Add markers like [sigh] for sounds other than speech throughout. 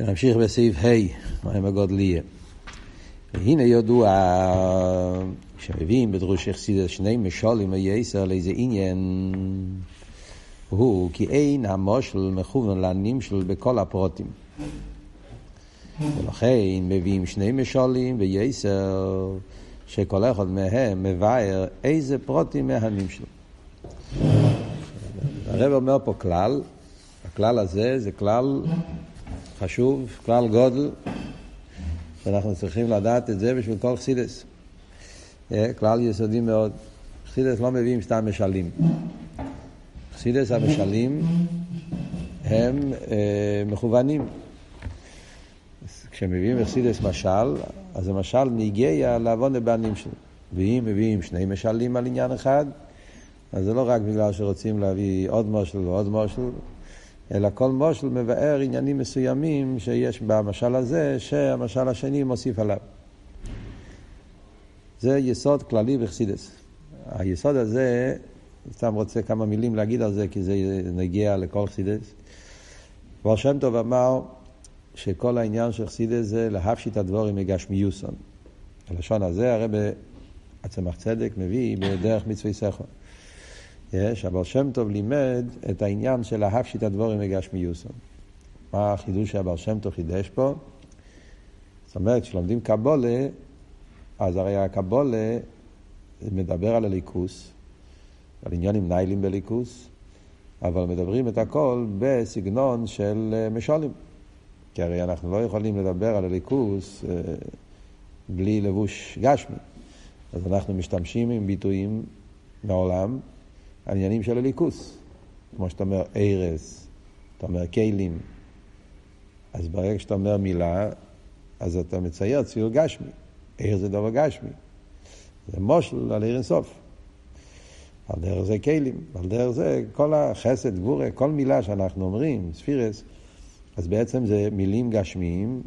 נמשיך בסעיף ה', מים הגודליה. והנה ידוע, כשמביאים בדרוש יחסידס שני משולים היסר לאיזה עניין, הוא כי אין המושל מכוון לנמשל בכל הפרוטים. ולכן מביאים שני משולים ויסר, שכל אחד מהם מבאר איזה פרוטים מהנמשל. הרב אומר פה כלל, הכלל הזה זה כלל חשוב, כלל גודל, שאנחנו צריכים לדעת את זה בשביל כל חסידס. אה, כלל יסודי מאוד. חסידס לא מביאים סתם משלים. חסידס המשלים הם אה, מכוונים. כשמביאים חסידס משל, אז המשל מגיע לעוון הבנים שלו. ואם מביאים שני משלים על עניין אחד, אז זה לא רק בגלל שרוצים להביא עוד משל ועוד משל, אלא כל מושל מבאר עניינים מסוימים שיש במשל הזה, שהמשל השני מוסיף עליו. זה יסוד כללי בחסידס. היסוד הזה, סתם רוצה כמה מילים להגיד על זה, כי זה נגיע לכל חסידס. כבר שם טוב אמר שכל העניין של חסידס זה להפשיט הדבורים מגשמיוסון. הלשון הזה הרי בעצמך צדק מביא בדרך מצווי סכו. אבל שם טוב לימד את העניין של ההפשיט הדבורים מגשמיוסון. מה החידוש שהבר שם טוב חידש פה? זאת אומרת, כשלומדים קבולה, אז הרי הקבולה מדבר על הליכוס, על עניינים ניילים בליכוס, אבל מדברים את הכל בסגנון של משולים. כי הרי אנחנו לא יכולים לדבר על הליכוס אה, בלי לבוש גשמי. אז אנחנו משתמשים עם ביטויים מהעולם, העניינים של הליכוס. כמו שאתה אומר ארז, אתה אומר כלים. אז ברגע שאתה אומר מילה, אז אתה מצייר ציור גשמי. עיר זה דבר גשמי. זה מושל על עיר אינסוף. על דרך זה כלים, על דרך זה כל החסד, גבורה, כל מילה שאנחנו אומרים, ספירס, אז בעצם זה מילים גשמיים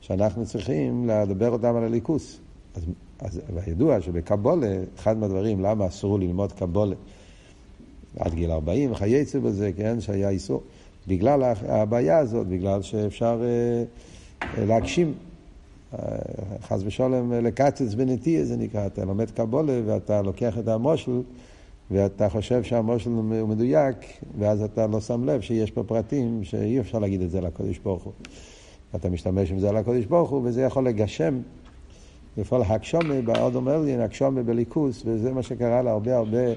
שאנחנו צריכים לדבר אותם על הליכוס. אז, אז וידוע שבקבולה, אחד מהדברים, למה אסור ללמוד קבולה עד גיל 40 וכייצא בזה, כן, שהיה איסור, בגלל הבעיה הזאת, בגלל שאפשר אה, אה, להגשים. אה, חס ושלום לקצץ בנטיה זה נקרא, אתה לומד קבולה ואתה לוקח את המושל ואתה חושב שהמושל הוא מדויק, ואז אתה לא שם לב שיש פה פרטים שאי אפשר להגיד את זה לקודש ברוך הוא. אתה משתמש עם זה לקודש ברוך הוא, וזה יכול לגשם, לפעול הקשומה, בעוד אומר לי, הקשומה בליכוס, וזה מה שקרה להרבה הרבה אה,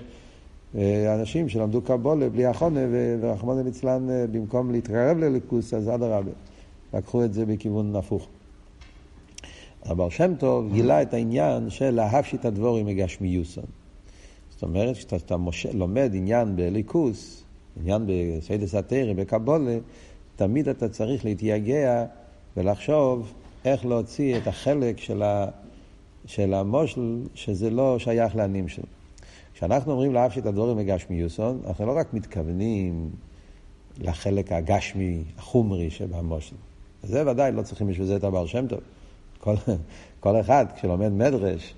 אנשים שלמדו קבולה בלי החונה, ורחמנא ליצלן, אה, במקום להתקרב לליכוס, אז אדרבה, לקחו את זה בכיוון הפוך. אבל שם טוב גילה את העניין של להפשיט הדבורים מגשמיוסון. זאת אומרת, כשאתה לומד עניין בליכוס, עניין בסיידס התרא, בקבולה, תמיד אתה צריך להתייגע ולחשוב איך להוציא את החלק של, של המושל, שזה לא שייך לענים שלו. כשאנחנו אומרים להפשיט הדבורים מגשמיוסון, אנחנו לא רק מתכוונים לחלק הגשמי, החומרי שבמושל. זה ודאי לא צריכים בשביל זה את הבעל שם טוב. כל, כל אחד, כשלומד מדרש,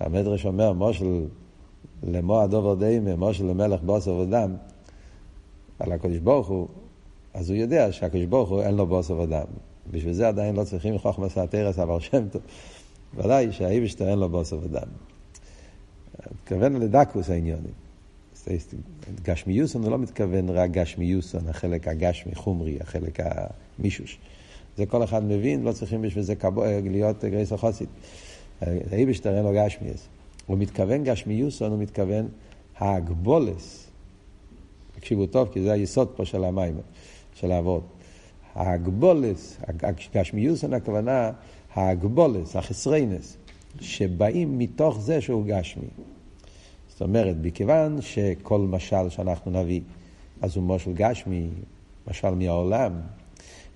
המדרש אומר מושל למו הדובר דיימה, מושל למלך בוסר ודם, על הקדוש ברוך הוא, אז הוא יודע שהקדוש ברוך הוא אין לו בוסר ודם. בשביל זה עדיין לא צריכים חוכמה סעתרס אבל שם טוב. ודאי שהאיבשטר אין לו בוסר ודם. מתכוון לדקוס העניונים. גשמיוסון הוא לא מתכוון רק גשמיוסון, החלק הגשמי, חומרי, החלק המישוש. זה כל אחד מבין, לא צריכים בשביל זה להיות גרייס החוסית. האיבשטר אין לו גשמיוס. הוא מתכוון גשמיוסון, הוא מתכוון ההגבולס. תקשיבו טוב, כי זה היסוד פה של המים, של האבות. ההגבולס, גשמיוסון הכוונה, ההגבולס, החסריינס, שבאים מתוך זה שהוא גשמי. זאת אומרת, מכיוון שכל משל שאנחנו נביא, אז הוא משל גשמי, משל מהעולם,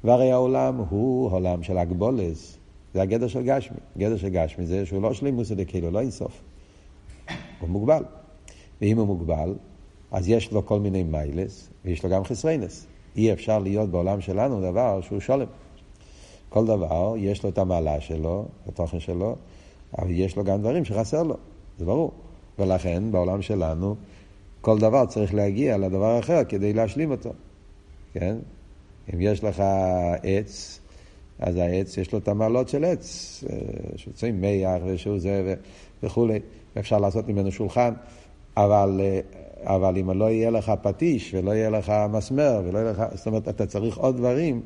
והרי העולם הוא עולם של הגבולס, זה הגדר של גשמי. גדר של גשמי זה שהוא לא שלימוס דקילו, לא אינסוף. הוא מוגבל. ואם הוא מוגבל, אז יש לו כל מיני מיילס, ויש לו גם חסרינס. אי אפשר להיות בעולם שלנו דבר שהוא שולם. כל דבר, יש לו את המעלה שלו, התוכן שלו, אבל יש לו גם דברים שחסר לו, זה ברור. ולכן בעולם שלנו כל דבר צריך להגיע לדבר אחר כדי להשלים אותו. כן? אם יש לך עץ אז העץ יש לו את המעלות של עץ, שיוצאים מייח ושהוא זה וכולי, ואפשר לעשות ממנו שולחן, אבל, אבל אם לא יהיה לך פטיש ולא יהיה לך מסמר, ולא יהיה לך, זאת אומרת, אתה צריך עוד דברים,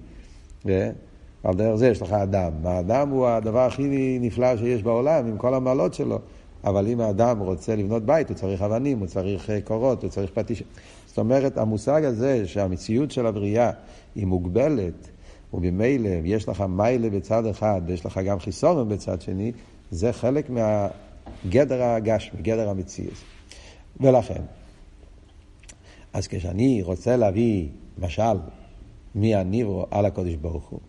ועל דרך זה יש לך אדם. האדם הוא הדבר הכי נפלא שיש בעולם, עם כל המעלות שלו. אבל אם האדם רוצה לבנות בית, הוא צריך אבנים, הוא צריך קורות, הוא צריך פטיש. זאת אומרת, המושג הזה שהמציאות של הבריאה היא מוגבלת, וממילא יש לך מיילה בצד אחד ויש לך גם חיסורם בצד שני, זה חלק מהגדר הגשמי, גדר המציאות. ולכן, אז כשאני רוצה להביא משל מי הניברו על הקודש ברוך הוא,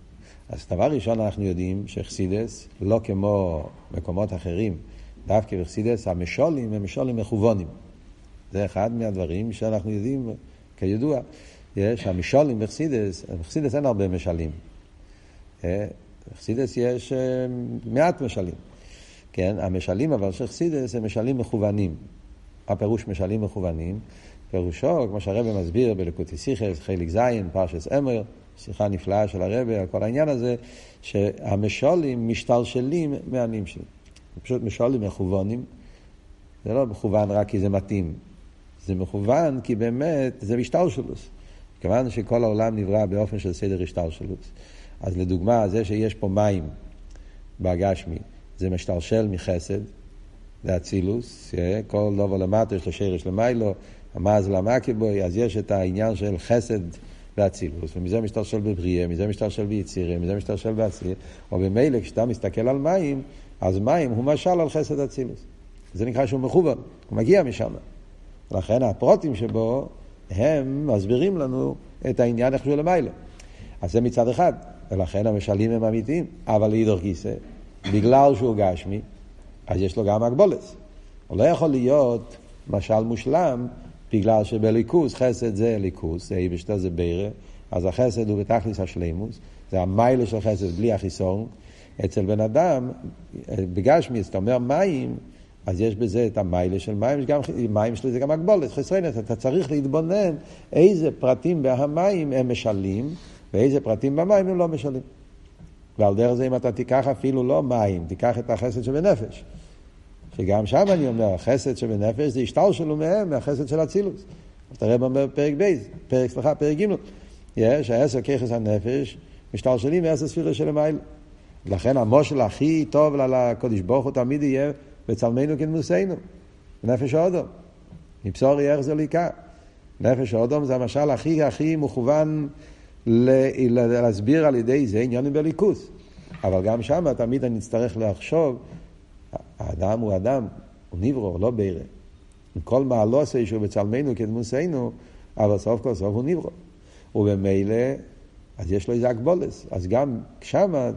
אז דבר ראשון אנחנו יודעים שחסידס, לא כמו מקומות אחרים, דווקא בחסידס, המשולים הם משולים מכוונים. זה אחד מהדברים שאנחנו יודעים, כידוע, יש המשולים בחסידס, בחסידס אין הרבה משלים. אה, בחסידס יש אה, מעט משלים. כן, המשלים אבל של חסידס הם משלים מכוונים. הפירוש משלים מכוונים, פירושו, כמו שהרבא מסביר בלקוטי סיכס, חלק ז', פרשס אמר, שיחה נפלאה של הרבא על כל העניין הזה, שהמשולים משתלשלים מהנים שלי. פשוט משולים מכוונים. זה לא מכוון רק כי זה מתאים. זה מכוון כי באמת זה משטר שלוס. כיוון שכל העולם נברא באופן של סדר השטר שלוס. אז לדוגמה, זה שיש פה מים בגשמי, זה משתלשל מחסד, זה אצילוס, כל דובר למטה יש לו שרש למיילו, המאז למקיבוי, אז יש את העניין של חסד ואצילוס, ומזה משתלשל בבריאה, מזה משתלשל ביצירה, מזה משתלשל בעציר, או במילא כשאתה מסתכל על מים, אז מים הוא משל על חסד אצילוס. זה נקרא שהוא מכוון, הוא מגיע משם. לכן הפרוטים שבו, הם מסבירים לנו את העניין איך שהוא למעלה. אז זה מצד אחד, ולכן המשלים הם אמיתיים, אבל להידור גיסא, בגלל שהוא גשמי, אז יש לו גם הגבולת. הוא לא יכול להיות משל מושלם, בגלל שבליכוס חסד זה ליכוס, זה איבשטר זה בירה, אז החסד הוא בתכלס השלימוס, זה המיילה של חסד בלי החיסון. אצל בן אדם, בגשמי, אתה אומר מים, אז יש בזה את המיילה של מים, גם, מים שלו זה גם הגבולת, חסרנת, אתה צריך להתבונן איזה פרטים בהמים הם משלים, ואיזה פרטים במים הם לא משלים. ועל דרך זה אם אתה תיקח אפילו לא מים, תיקח את החסד שבנפש. שגם שם אני אומר, החסד שבנפש זה השטר שלו מהם, מהחסד של אצילוס. אז תראה בפרק בייז, פרק, סליחה, פרק ג' יש, העשר ככס הנפש, משטר שלי מעשר ספירה של המייל. לכן המושל הכי טוב לקודש ברוך הוא תמיד יהיה בצלמנו כנמוסנו, בנפש האודום. מבשורי איך זה ליקה. נפש האודום זה המשל הכי הכי מכוון להסביר על ידי זה עניונים בליכוס. אבל גם שם תמיד אני אצטרך לחשוב, האדם הוא אדם, הוא נברו, לא בירה. כל מעלוסי שהוא בצלמנו כדמוסנו, אבל סוף כל סוף הוא נברו. ובמילא, אז יש לו איזה הגבולס. אז גם שמה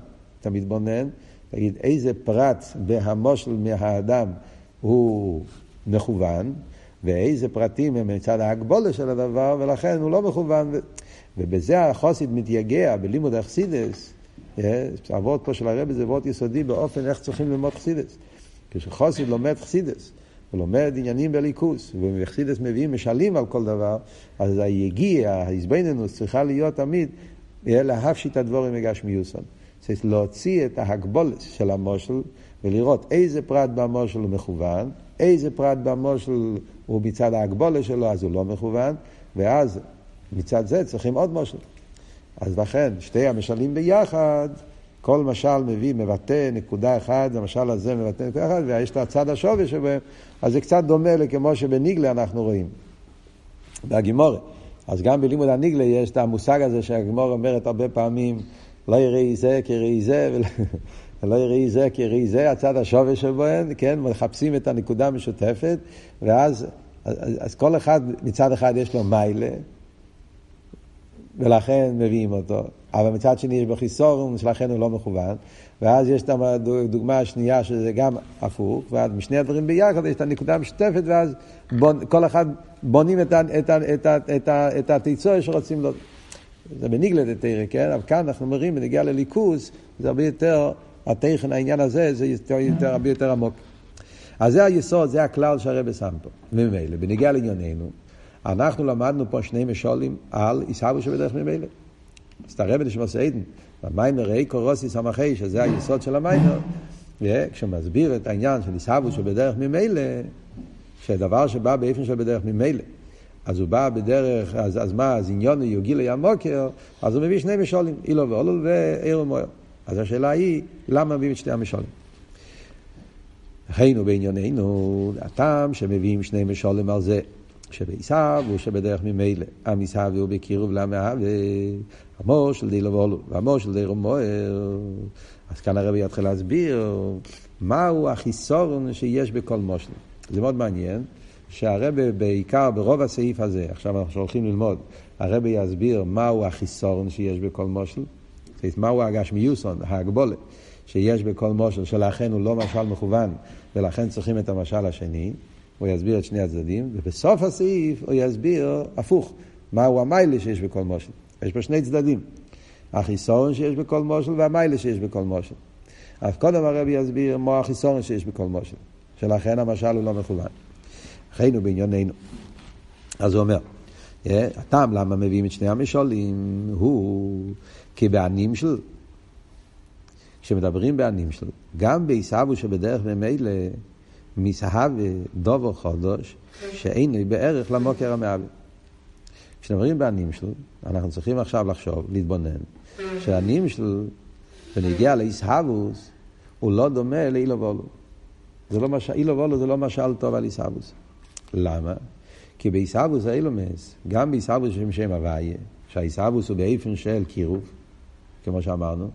אתה מתבונן, תגיד איזה פרט בהמושל מהאדם הוא מכוון, ואיזה פרטים הם מצד ההגבולה של הדבר, ולכן הוא לא מכוון. ובזה החוסיד מתייגע בלימוד אכסידס, העבוד פה של הרבי זה עבוד יסודי באופן איך צריכים ללמוד חסידס. כשחוסיד לומד חסידס, הוא לומד עניינים בליכוס, ובחסידס מביאים משלים על כל דבר, אז היגיע, ההזבנינוס צריכה להיות תמיד, להפשיט הדבורים מגשמיוסון. צריך להוציא את ההגבולת של המושל ולראות איזה פרט במושל הוא מכוון, איזה פרט במושל הוא מצד ההגבולת שלו, אז הוא לא מכוון, ואז מצד זה צריכים עוד מושל. אז לכן, שתי המשלים ביחד, כל משל מביא, מבטא נקודה אחת, המשל הזה מבטא נקודה אחת, ויש את הצד השווי שבהם, אז זה קצת דומה לכמו שבניגלה אנחנו רואים, בהגימורת. אז גם בלימוד הניגלה יש את המושג הזה שהגימורה אומרת הרבה פעמים, לא יראי זה כראי זה, ולא [laughs] יראי זה כראי זה, הצד השווי שבהם, כן, מחפשים את הנקודה המשותפת, ואז אז, אז כל אחד, מצד אחד יש לו מיילה, ולכן מביאים אותו. אבל מצד שני יש בו חיסורום, שלכן הוא לא מכוון. ואז יש את הדוגמה השנייה שזה גם הפוך, ואז משני הדברים ביחד יש את הנקודה המשותפת, ואז בונ, כל אחד בונים את התיצור שרוצים לו. זה בניגלת תרא, כן? אבל כאן אנחנו אומרים, בנגיע לליכוז, זה הרבה יותר, התכן, העניין הזה, זה יותר, יותר, הרבה יותר עמוק. אז זה היסוד, זה הכלל שהרבא שם פה. ממילא, בנגיע לענייננו, אנחנו למדנו פה שני משולים על עיסאווי שבדרך ממילא. אז את הרבי נשמע סעידן, במיימר ראי קורוסי סמכי, שזה היסוד של המיימר, כשמסביר את העניין של עיסאוו שבדרך ממילא, שדבר שבא באופן של בדרך ממילא, אז הוא בא בדרך, אז, אז מה, אז עניון יוגילי המוקר, אז הוא מביא שני משולים, אילו ואולול ועיר ומוער. אז השאלה היא, למה מביאים את שני המשולים? חיינו בענייננו, הטעם שמביאים שני משולים על זה, שבעיסאו הוא שבדרך ממילא. עם עיסאו הוא בקירוב למאהבה, המור של דילו ואולול, והמור של דיר ומוער. אז כאן הרבי יתחיל להסביר מהו החיסורון שיש בכל מושל. זה מאוד מעניין, שהרבי בעיקר ברוב הסעיף הזה, עכשיו אנחנו הולכים ללמוד, הרבי יסביר מהו החיסורון שיש בכל מושל, מהו הגשמיוסון, ההגבולת, שיש בכל מושל, שלכן הוא לא משל מכוון, ולכן צריכים את המשל השני, הוא יסביר את שני הצדדים, ובסוף הסעיף הוא יסביר הפוך, מהו המיילה שיש בכל מושל. יש פה שני צדדים. החיסורון שיש בכל מושל והמיילה שיש בכל מושל. אז קודם הרבי יסביר מה החיסורון שיש בכל מושל, שלכן המשל הוא לא מכוון. חיינו בענייננו. אז הוא אומר, הטעם למה מביאים את שני המשולים הוא כי בענים של, כשמדברים בענים של, גם בעיסאוו שבדרך ממילא מסהב דובו חודש, שאינו בערך למוקר המעוות. כשמדברים בענים של, אנחנו צריכים עכשיו לחשוב, להתבונן, שהנים של, ונגיע לאיסהבוס, הוא לא דומה לאילו וולו. זה לא משל, אילו וולו זה לא משל טוב על איסהבוס. למה? כי בעיסאוווס האילומס, גם בעיסאוווס שם שם הוויה, שהעיסאוווס הוא באיפן של קירוב, כמו שאמרנו,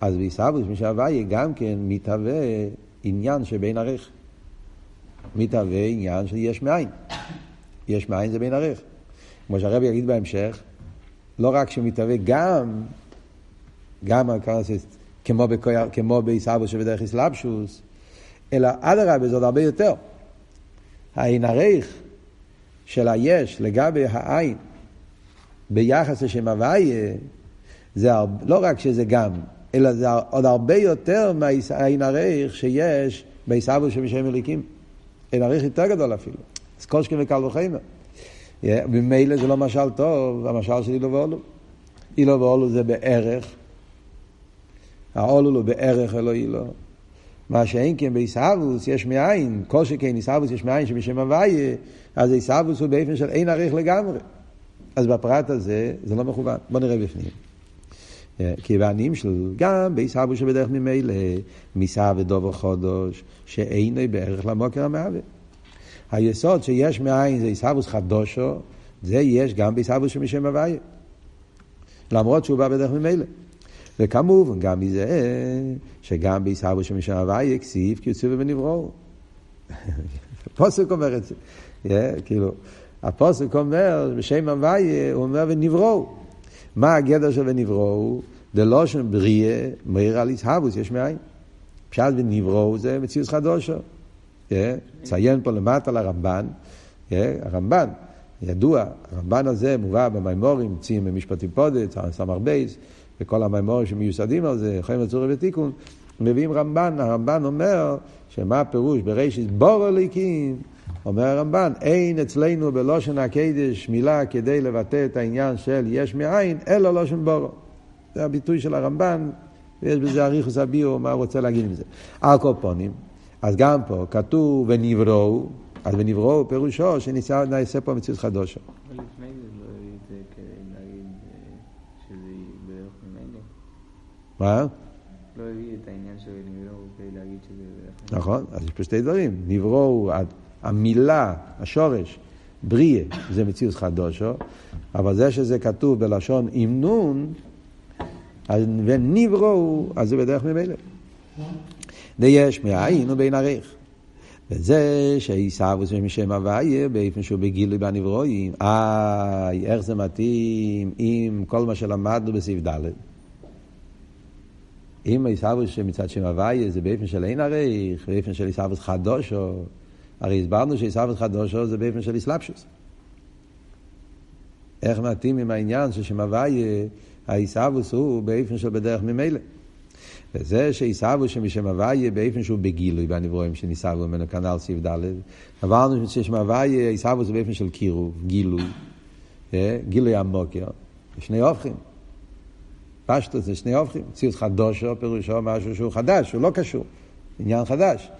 אז בעיסאוווס שם שם הוויה גם כן מתהווה עניין שבין ערך. מתהווה עניין של יש מאין. יש מאין זה בין ערך. כמו שהרבי יגיד בהמשך, לא רק שמתהווה גם, גם כמו, כמו בעיסאוווס שבדרך אסלאפשוס, אלא אדרבה זה עוד הרבה יותר. העין הריך של היש לגבי העין ביחס לשם הוויה, זה לא רק שזה גם, אלא זה עוד הרבה יותר מהעין הריך שיש בעיסאוו של משם אליקים. עין הריך יותר גדול אפילו. אז שכם וקל וחיימר. ממילא זה לא משל טוב, המשל של אילו ואולו. אילו ואולו זה בערך, האולו הוא בערך אלוהי לו. מה שאין כן בעיסאוווס יש מאין, כל שכן עיסאוווס יש מאין שבשם הוויה, אז עיסאוווס הוא באופן של אין עריך לגמרי. אז בפרט הזה זה לא מכוון. בוא נראה בפנים. כי בעניים של גם בעיסאוווס שבדרך ממילא, מיסה ודובר חודש, שאינו בערך למוקר המהווה. היסוד שיש מאין זה עיסאוווס חדושו, זה יש גם בעיסאוווס שבשם הוויה. למרות שהוא בא בדרך ממילא. וכמובן גם מזה שגם בעיסאוו שמשם הוואי כסיף כי יוצאו ונבראו. הפוסק אומר את זה, כאילו, הפוסק אומר בשם הוואי, הוא אומר ונבראו. מה הגדר של ונבראו? דלושן בריא מאיר על איסהבוס יש מאין. פשט ונבראו זה מציאות חדושו. ציין פה למטה לרמב"ן, הרמב"ן, ידוע, הרמב"ן הזה מובא במימורים, ציים במשפטים פודץ, סמ"ר בייס, וכל המימורים שמיוסדים על זה, חיים הצורי ותיקון, מביאים רמב"ן, הרמב"ן אומר שמה הפירוש בראשית בור הליקים, אומר הרמב"ן, אין אצלנו בלושן הקדש מילה כדי לבטא את העניין של יש מאין, אלא לושן בורו. זה הביטוי של הרמב"ן, ויש בזה אריכוס הביאו, מה הוא רוצה להגיד עם זה. על כל פונים, אז גם פה כתוב ונבראו, אז ונבראו פירושו שנעשה פה מציאות חדושה. מה? לא הביא את העניין של נבראו כדי להגיד שזה... נכון, אז יש פה שתי דברים. נבראו, המילה, השורש, בריאה, זה מציאות חדושו, אבל זה שזה כתוב בלשון עם נון, ונבראו, אז זה בדרך ממילא. ויש מאין ובין עריך. וזה שעיסאוווס משם הוויה, באופן שהוא בגילוי בנברואים, איי, איך זה מתאים עם כל מה שלמדנו בסעיף ד'. אם עיסאוווס שמצד שם הוויה זה באופן של אין עריך, באופן של עיסאוווס חדושו, הרי הסברנו שעיסאוווס חדושו זה באופן של איסלאפשוס. איך מתאים עם העניין ששם הוויה, העיסאוווס הוא באופן של בדרך ממילא. וזה שעיסאוווס שמשם הוויה באופן שהוא בגילוי בנברואים שניסאוו ממנו כנ"ל סעיף ד', עברנו ששם הוויה עיסאוווס הוא באופן של קירוב, גילוי, גילוי עמוקר, שני הופכים. פשטות זה שני הופכים, מציאות חדושו פירושו משהו שהוא חדש, הוא לא קשור, עניין חדש.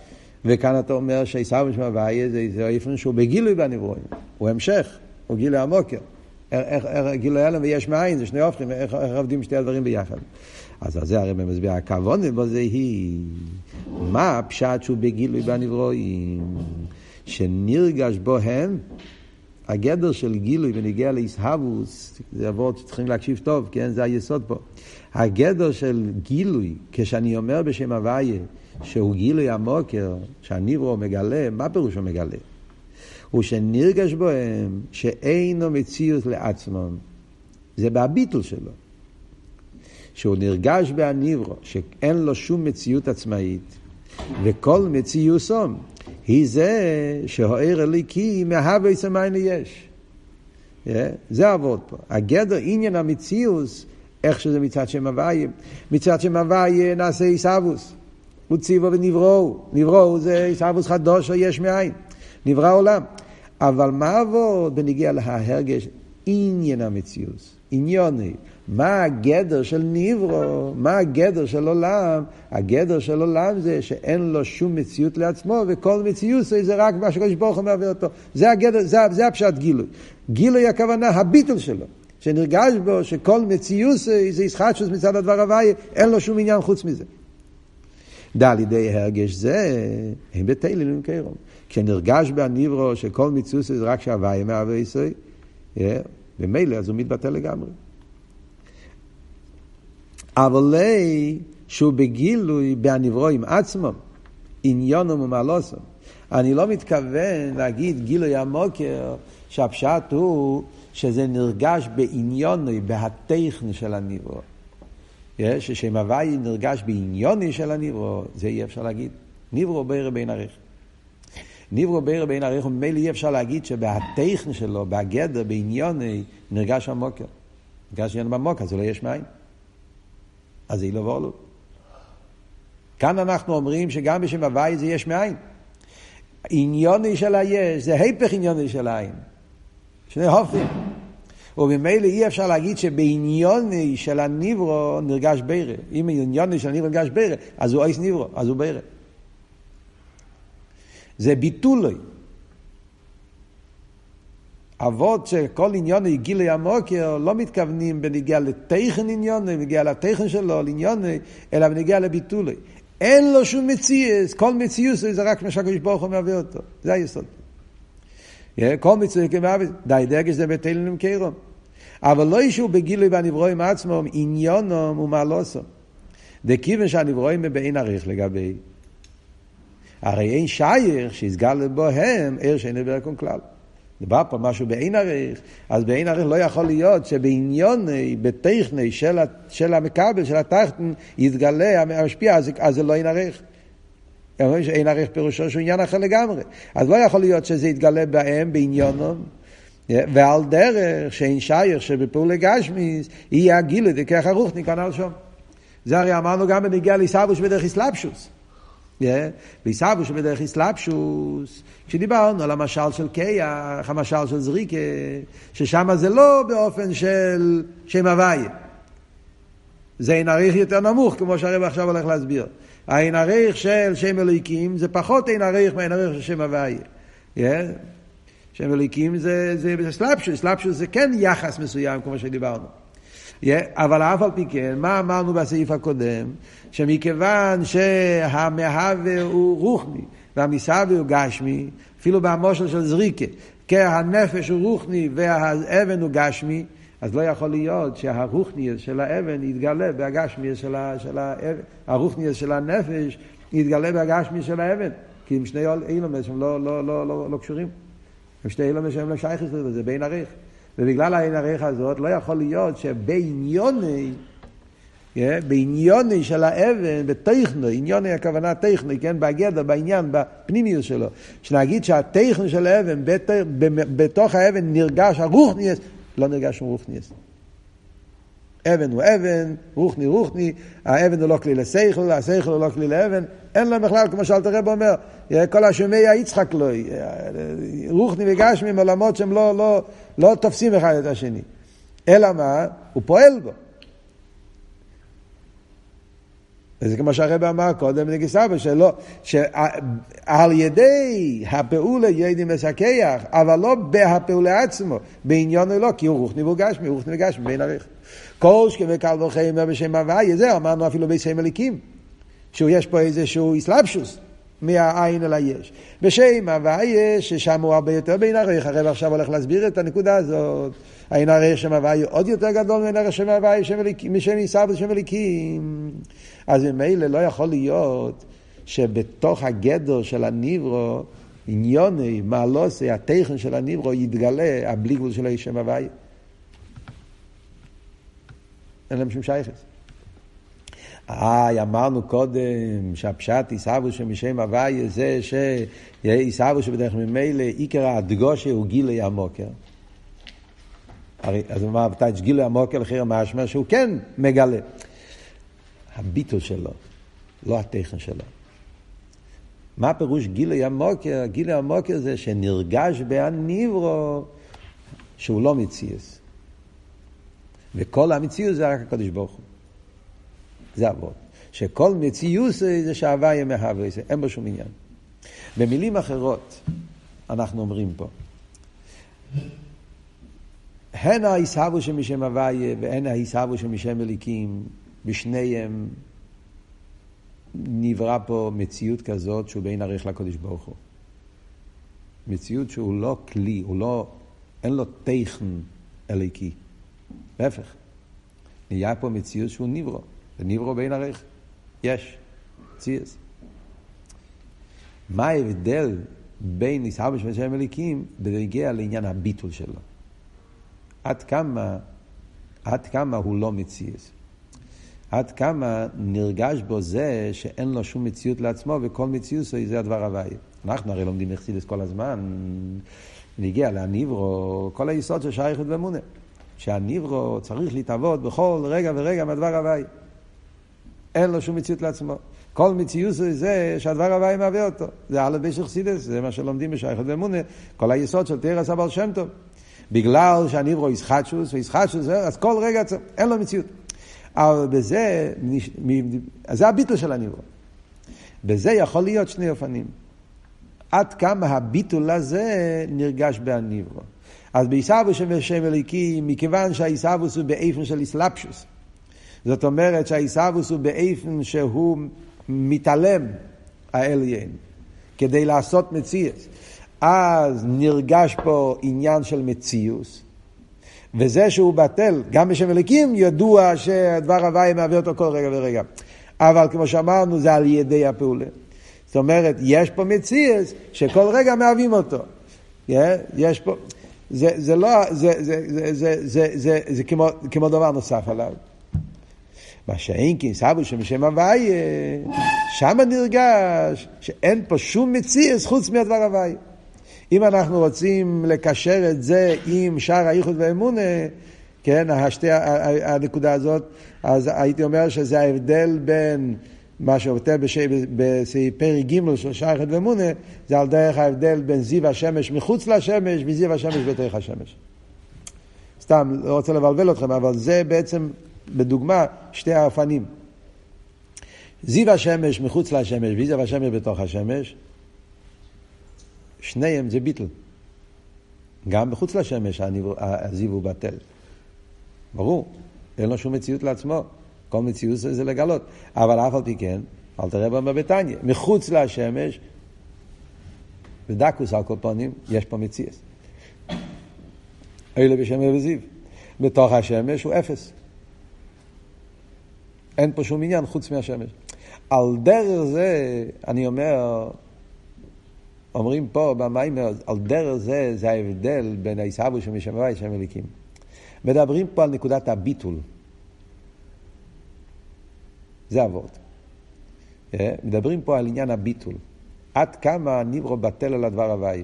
וכאן אתה אומר שעיסאוו משמע הוויה זה, איפן שהוא בגילוי בנברואים, הוא המשך, הוא גילוי המוקר. איך, איך גילוי הלם ויש מאין, זה שני הופכים, איך, איך עובדים שתי הדברים ביחד. אז על זה הרי מסביר, הכוונה בו זה היא, מה הפשט שהוא בגילוי בנברואים, שנרגש בו הם, הגדר של גילוי ונגיע לאיסהבוס, זה עבוד שצריכים להקשיב טוב, כן? זה היסוד פה. הגדר של גילוי, כשאני אומר בשם הוויה, שהוא גילוי המוקר, שהניברו מגלה, מה פירוש הוא מגלה? הוא שנרגש בהם שאינו מציאות לעצמם. זה בהביטל שלו. שהוא נרגש בהניברו, שאין לו שום מציאות עצמאית, וכל מציאוסום היא זה שהאיר אליקי מהווה סמיינו יש. Yeah, זה עבוד פה. הגדר עניין המציאוס, איך שזה מצד שם הוויה. מצד שם הוויה נעשה עיסאוווס. הוא ציבו ונבראו. נבראו זה עיסאוווס חדוש או יש מאין. נברא עולם. אבל מה עבוד בנגיע להרגש עניין המציאוס? עניוני. מה הגדר של ניברו? מה הגדר של עולם? הגדר של עולם זה שאין לו שום מציאות לעצמו, וכל מציאות זה רק מה שקדוש ברוך הוא מעביר אותו. זה הגדר, זה, זה הפשט גילוי. גילוי הכוונה, הביטול שלו. שנרגש בו שכל מציאות זה ישחטשוס מצד הדבר הוויה, אין לו שום עניין חוץ מזה. דע על ידי הרגש זה, הם בתהילים עם קרום. כשנרגש בהניברו שכל מציאות זה רק שהוויה מהווה יסוי, ומילא אז הוא מתבטא לגמרי. אבל לי שהוא בגילוי בהנברואים עצמם, עניונם ומעלוסם. אני לא מתכוון להגיד גילוי המוקר, שהפשט הוא שזה נרגש בעניוני, בהטכני של הנברוא. ששם הוואי נרגש בעניוני של הנברוא, זה אי אפשר להגיד. נברוא בערב בין עריך. נברוא בערב בין עריך, וממילא אי אפשר להגיד שבהטכני שלו, בהגדר, בעניוני, נרגש המוקר. נרגש עניין במוקר, זה לא יש מים. אז זה לא וורלו. כאן אנחנו אומרים שגם בשם הוואי זה יש מאין. עניוני של היש, זה היפך עניוני של העין. שני הופכים. וממילא אי אפשר להגיד שבעניוני של הניברו נרגש בירה. אם עניוני של הניברו נרגש בירה, אז הוא אייס ניברו, אז הוא בירה. זה ביטולוי. אבות שכל עניון גילוי המוקר לא מתכוונים בנגיע לתכן עניון, בנגיע לתכן שלו, לעניון, אלא בנגיע לביטולי. אין לו שום מציאס, כל מציאוס זה רק מה שהקדוש ברוך הוא מהווה אותו. זה היסוד. כל מציאוס כמהווה, די דגש זה בתהילים נמכרום. אבל לא ישו בגילוי בנברואים עצמם, עניונם ומעלוסם. דכיוון שהנברואים בעין עריך לגבי. הרי אין שייך שיסגל בהם ער שאין לברקון כלל. דובר פה משהו בעין עריך, אז בעין עריך לא יכול להיות שבעניוני, בטכני של, של המכבל, של התחתן, יתגלה המשפיע, אז, אז זה לא עין עריך. אומרים שאין עריך פירושו שהוא עניין אחר לגמרי. אז לא יכול להיות שזה יתגלה בהם, בעניונם, ועל דרך שאין שייך שבפעולי גשמיס, יהיה הגילוי דכך הרוחניק הנ"ל שם. זה הרי אמרנו גם בנגיע לעיסאוווש בדרך אסלאפשוס. בעיסאוווש שבדרך אסלאפשוס, כשדיברנו על המשל של קייח, המשל של זריקה, ששם זה לא באופן של שם הוויה. זה אין עריך יותר נמוך, כמו שהרב עכשיו הולך להסביר. האין עריך של שם אלוהיקים זה פחות אין עריך מהאין עריך של שם הוויה. Yeah. שם אלוהיקים זה, זה, סלאפשוס, סלאפשוס זה כן יחס מסוים, כמו שדיברנו. אבל אף על פי כן, מה אמרנו בסעיף הקודם? שמכיוון שהמהווה הוא רוחני והמסהווה הוא גשמי, אפילו במושל של זריקה, כי הנפש הוא רוחני והאבן הוא גשמי, אז לא יכול להיות שהרוחניאס של האבן יתגלה בהגשמיאס של, של האבן, הרוחניאס של הנפש יתגלה בהגשמיאס של האבן, כי הם שני אילומס הם לא, לא, לא, לא, לא קשורים. הם שני אילומס שהם לא שייכים לזה, זה בין עריך. ובגלל העין עריך הזאת לא יכול להיות שבעניוני בעניוני של האבן, בטכנו, עניוני הכוונה טכנו, כן, בגדר, בעניין, בפנימיות שלו, שנגיד שהטכנו של האבן, בתוך האבן נרגש הרוחניאס, לא נרגש שום רוחניאס. אבן הוא אבן, רוחני רוחני, האבן הוא לא כלי לשכל, השכל הוא לא כלי לאבן, אין להם בכלל, כמו שאלת הרב אומר, כל השומע יצחק לא, רוחני וגשמי עולמות שהם לא, לא, לא תופסים אחד את השני. אלא מה? הוא פועל בו. וזה כמו שהרבא אמר קודם נגיסבא, שלא, שעל ידי הפעולה ידי מסכח, אבל לא בהפעולה עצמו, בעניון לא, כי הוא רוחני והוא גשמי, הוא רוחני וגשמי בין עריך. כל שכם וקל וחיים בשם הוויה, זה אמרנו אפילו בשם אליקים, שיש פה איזשהו אסלאפשוס. מהעין אל היש. בשם הוויה, ששם הוא הרבה יותר בין עריך, הרב עכשיו הולך להסביר את הנקודה הזאת. העין עריך שם הוויה עוד יותר גדול מן ערך שם הוויה משם עיסאו ושם אליקים. אז ממילא לא יכול להיות שבתוך הגדר של הניברו, עניוני, מעלוסי, התכן של הניברו, יתגלה הבלי גבול של השם הוויה. אין להם שום שייכס. אה, אמרנו קודם שהפשט עיסאוו שמשם הוויה זה שעיסאוו שבדרך ממילא עיקר הדגושה הוא גילי המוקר. הרי, אז הוא אמר, בתאץ' גילוי המוקר לחיר המשמע שהוא כן מגלה. הביטול שלו, לא התכן שלו. מה פירוש גילוי המוקר? גילוי המוקר זה שנרגש בהניברו שהוא לא מציאס. וכל המציאות זה רק הקדוש ברוך הוא. זה אבות. שכל מציאות זה שהוויה מהווה, אין בו שום עניין. במילים אחרות, אנחנו אומרים פה, הן העיסבו שמשם הוויה והן העיסבו שמשם אליקים, בשניהם נברא פה מציאות כזאת שהוא בין ערך לקודש ברוך הוא. מציאות שהוא לא כלי, הוא לא, אין לו תכן אליקי. להפך. נהיה פה מציאות שהוא נברו. זה נברו בין ערך. יש. ציאס. מה ההבדל בין ניסהר בשביל שם אליקים בנגיע לעניין הביטול שלו? עד כמה, עד כמה הוא לא מציאס. עד כמה נרגש בו זה שאין לו שום מציאות לעצמו וכל מציאות זה הדבר הוואי. אנחנו הרי לומדים מחסידס כל הזמן, נגיע להניברו, כל היסוד של שייכות ואמונה. שהניברו צריך להתאבות בכל רגע ורגע מהדבר הוואי. אין לו שום מציאות לעצמו. כל מציאות זה שהדבר הוואי מהווה אותו. זה א' בשך סידס, זה מה שלומדים בשייכות ואמונה, כל היסוד של תרס הבעל שם טוב. בגלל שהניברו ישחטשוס וישחטשוס, אז כל רגע אין לו מציאות. אבל בזה, זה הביטול של הניברו. בזה יכול להיות שני אופנים. עד כמה הביטול הזה נרגש בהניברו. אז בעיסאוווס שם אליקי, מכיוון שהעיסאוווס הוא באיפן של איסלפשוס. זאת אומרת שהעיסאוווס הוא באיפן שהוא מתעלם האליין, כדי לעשות מציאס. אז נרגש פה עניין של מציאוס. וזה שהוא בטל, גם בשם אליקים ידוע שדבר הוואי מעביר אותו כל רגע ורגע. אבל כמו שאמרנו, זה על ידי הפעולה. זאת אומרת, יש פה מציאס שכל רגע מהווים אותו. יש פה, זה, זה לא, זה, זה, זה, זה, זה, זה, זה כמו, כמו דבר נוסף עליו. מה שאין כי סבו שמשם הוואי, שם נרגש שאין פה שום מציאס חוץ מהדבר הוואי. אם אנחנו רוצים לקשר את זה עם שאר האיחוד והאמונה, כן, השתי, הנקודה הזאת, אז הייתי אומר שזה ההבדל בין מה שעובר בפרק ג' של שער אחד ומונה, זה על דרך ההבדל בין זיו השמש מחוץ לשמש וזיו השמש בתוך השמש. סתם, לא רוצה לבלבל אתכם, אבל זה בעצם, בדוגמה, שתי האופנים. זיו השמש מחוץ לשמש וזיו השמש בתוך השמש, שניהם זה ביטל. גם מחוץ לשמש הזיו הוא בטל. ברור, אין לו שום מציאות לעצמו. כל מציאות זה לגלות. אבל אף על פי כן, אל תראה במה בביתניה. מחוץ לשמש, בדקוס על כל פנים, יש פה מציאות. אלה בשם וזיו. בתוך השמש הוא אפס. אין פה שום עניין חוץ מהשמש. על דרך זה, אני אומר, אומרים פה במיימר, על דרך זה, זה ההבדל בין העיסאוו של משמעי שם אליקים. מדברים פה על נקודת הביטול. זה אבות. אה, מדברים פה על עניין הביטול. עד כמה ניברו בטל על הדבר הוואי.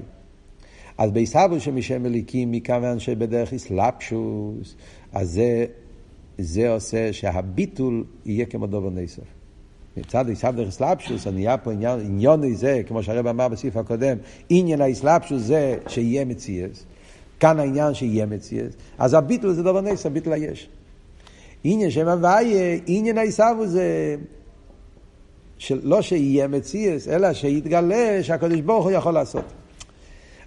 אז בעיסאוו שמשם אליקים, מכיוון שבדרך אסלאפשוס, אז זה, זה עושה שהביטול יהיה כמו דובר נסף. מצד דרך אסלאפשוס, נהיה פה עניין, עניון זה, כמו שהרב אמר בסעיף הקודם, עניין האסלאפשוס זה שיהיה מציאס. כאן העניין שיהיה מציאס. אז הביטול זה דובר נסף, ביטול היש. עניין שם הוויה, עניין העיסאוו זה שלא שיהיה מציאס, אלא שיתגלה שהקדוש ברוך הוא יכול לעשות.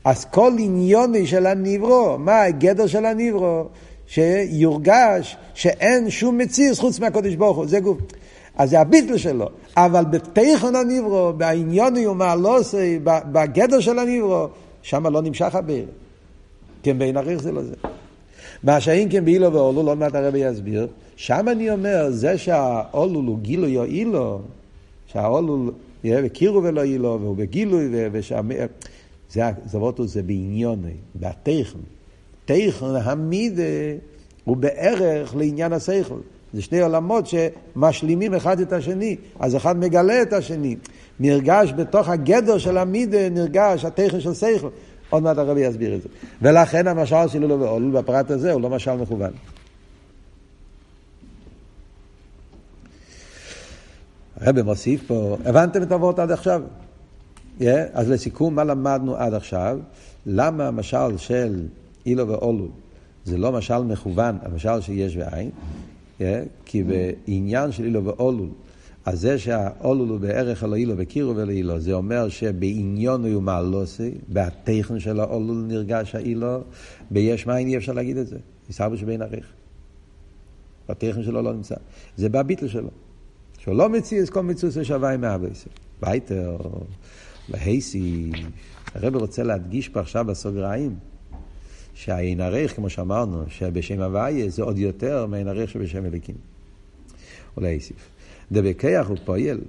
אז כל עניוני של הניברו, מה הגדר של הניברו? שיורגש שאין שום מציאס חוץ מהקדוש ברוך הוא, זה גוף. אז זה הביטל שלו. אבל בתיכון הניברו, בעניוני ומעלוסי, בגדר של הניברו, שם לא נמשך הביר. כן בין עריך זה לא זה. מה שאם כן באילו ואולו, לא מעט הרבי יסביר, שם אני אומר, זה שהאולו הוא גילוי או אילו, שהאולו יהיה בקירו ולא אילו, והוא בגילוי, ושם... זה, זה בעניוני, בתיכון. תיכון המידה הוא בערך לעניין השכל. זה שני עולמות שמשלימים אחד את השני, אז אחד מגלה את השני. נרגש בתוך הגדר של המידה, נרגש התכן של שכל. עוד מעט הרבי יסביר את זה. ולכן המשל של אולו ואולו בפרט הזה הוא לא משל מכוון. הרבי מוסיף פה, הבנתם את הוורט עד עכשיו? Yeah, אז לסיכום, מה למדנו עד עכשיו? למה המשל של אילו ואולו זה לא משל מכוון, המשל שיש בעין? Yeah, כי בעניין של אילו ואולו אז זה שהאולול הוא בערך אלוהי לו וקירו ולאילו, זה אומר שבעניון הוא מעלוסי, בהטכן של האולול נרגש האילו, ביש מים אי אפשר להגיד את זה. יסבו שבין עריך. הטכן שלו לא נמצא. זה בביטל שלו. שהוא לא מציא את כל מצוס שווה עם האבייסר. וייטר, להייסי, הרב רוצה להדגיש פה עכשיו בסוגריים, שהעין עריך, כמו שאמרנו, שבשם הוויה זה עוד יותר מהעין עריך שבשם אליקים. ולהייסיף. דבקח הוא פועל.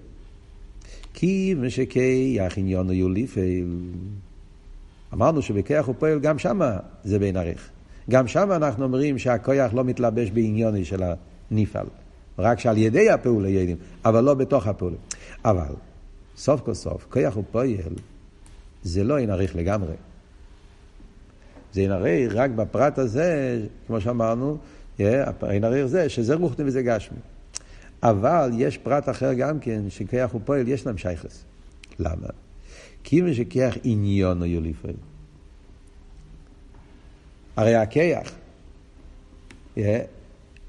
כי משכיח עניון יוליפל. אמרנו שבכיח הוא פועל גם שמה זה בין עריך. גם שמה אנחנו אומרים שהכויח לא מתלבש בעניוני של הניפל. רק שעל ידי הפעולה יודעים, אבל לא בתוך הפעולה. אבל, סוף כל סוף, כיח הוא פועל, זה לא אין עריך לגמרי. זה אין עריך רק בפרט הזה, כמו שאמרנו, אין עריך זה, שזה רוחני וזה גשמי. אבל יש פרט אחר גם כן, שכיח ופועל יש להם שייכס. למה? כי אם שכיח עניון או יוליפל. הרי הכיח,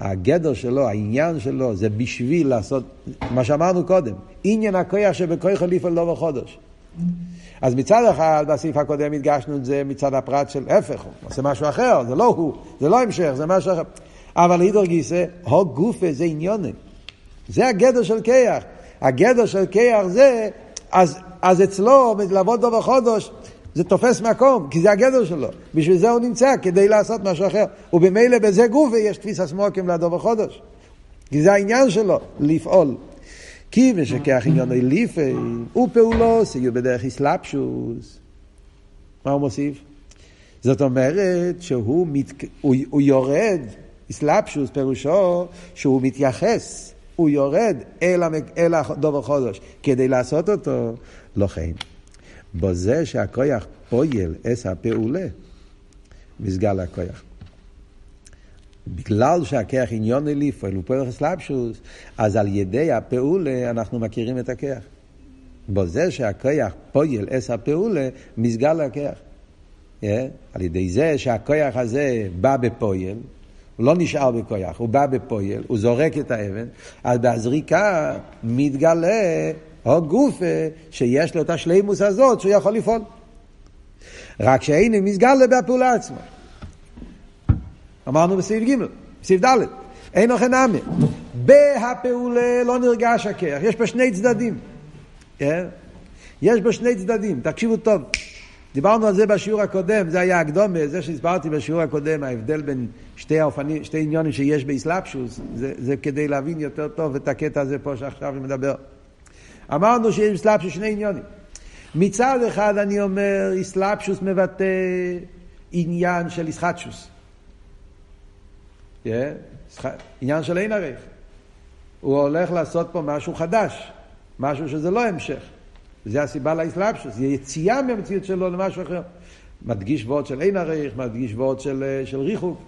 הגדר שלו, העניין שלו, זה בשביל לעשות, מה שאמרנו קודם, עניין הכיח שבכוח ליפל לא בחודש. אז מצד אחד, בסעיף הקודם הדגשנו את זה מצד הפרט של הפך, הוא עושה משהו אחר, זה לא הוא, זה לא המשך, זה משהו אחר. אבל הידור גיסא, הו גופה זה עניונים. זה הגדר של כיח. הגדר של כיח זה, אז, אז אצלו, לעבוד דו וחודש, זה תופס מקום, כי זה הגדר שלו. בשביל זה הוא נמצא, כדי לעשות משהו אחר. ובמילא בזה גופה יש תפיסה סמוקים לדו וחודש. כי זה העניין שלו, לפעול. כי משכח עניון אליפי, ופעולו סיוע בדרך אסלאפשוס. מה הוא מוסיף? זאת אומרת שהוא מת... הוא, הוא יורד, אסלאפשוס פירושו שהוא מתייחס הוא יורד אל, המק... אל הדובר חודש כדי לעשות אותו, לא כן. בזה שהכויח פועל אס הפעולה, מסגל הכויח. בגלל שהכיח עניון אליפועל הוא פועל חסלפשוס, אז על ידי הפעולה אנחנו מכירים את הכיח. בזה שהכיח פועל אס הפעולה, מסגל הכיח. Yeah? על ידי זה שהכיח הזה בא בפועל, הוא לא נשאר בכויח, הוא בא בפועל, הוא זורק את האבן, אז בהזריקה מתגלה הגופה שיש לו את השלימוס הזאת שהוא יכול לפעול. רק שאין מסגלה בפעולה עצמה. אמרנו בסעיף ג', בסעיף ד', אין אוכל נמי. בהפעולה לא נרגש הכיח, יש פה שני צדדים. כן? יש בו שני צדדים, תקשיבו טוב. דיברנו על זה בשיעור הקודם, זה היה הקדומה, זה שהסברתי בשיעור הקודם, ההבדל בין שתי האופנים, שתי עניונים שיש באסלאפשוס, זה, זה כדי להבין יותר טוב את הקטע הזה פה שעכשיו אני מדבר. אמרנו שיש באסלאפשוס שני עניונים. מצד אחד אני אומר, אסלאפשוס מבטא עניין של ישחטשוס. Yeah, עניין של אין ערך. הוא הולך לעשות פה משהו חדש, משהו שזה לא המשך. זה הסיבה לאסלאפשוס, זה יציאה מהמציאות שלו למשהו אחר. מדגיש וורד של אין עריך, מדגיש וורד של, אה, של ריחוק.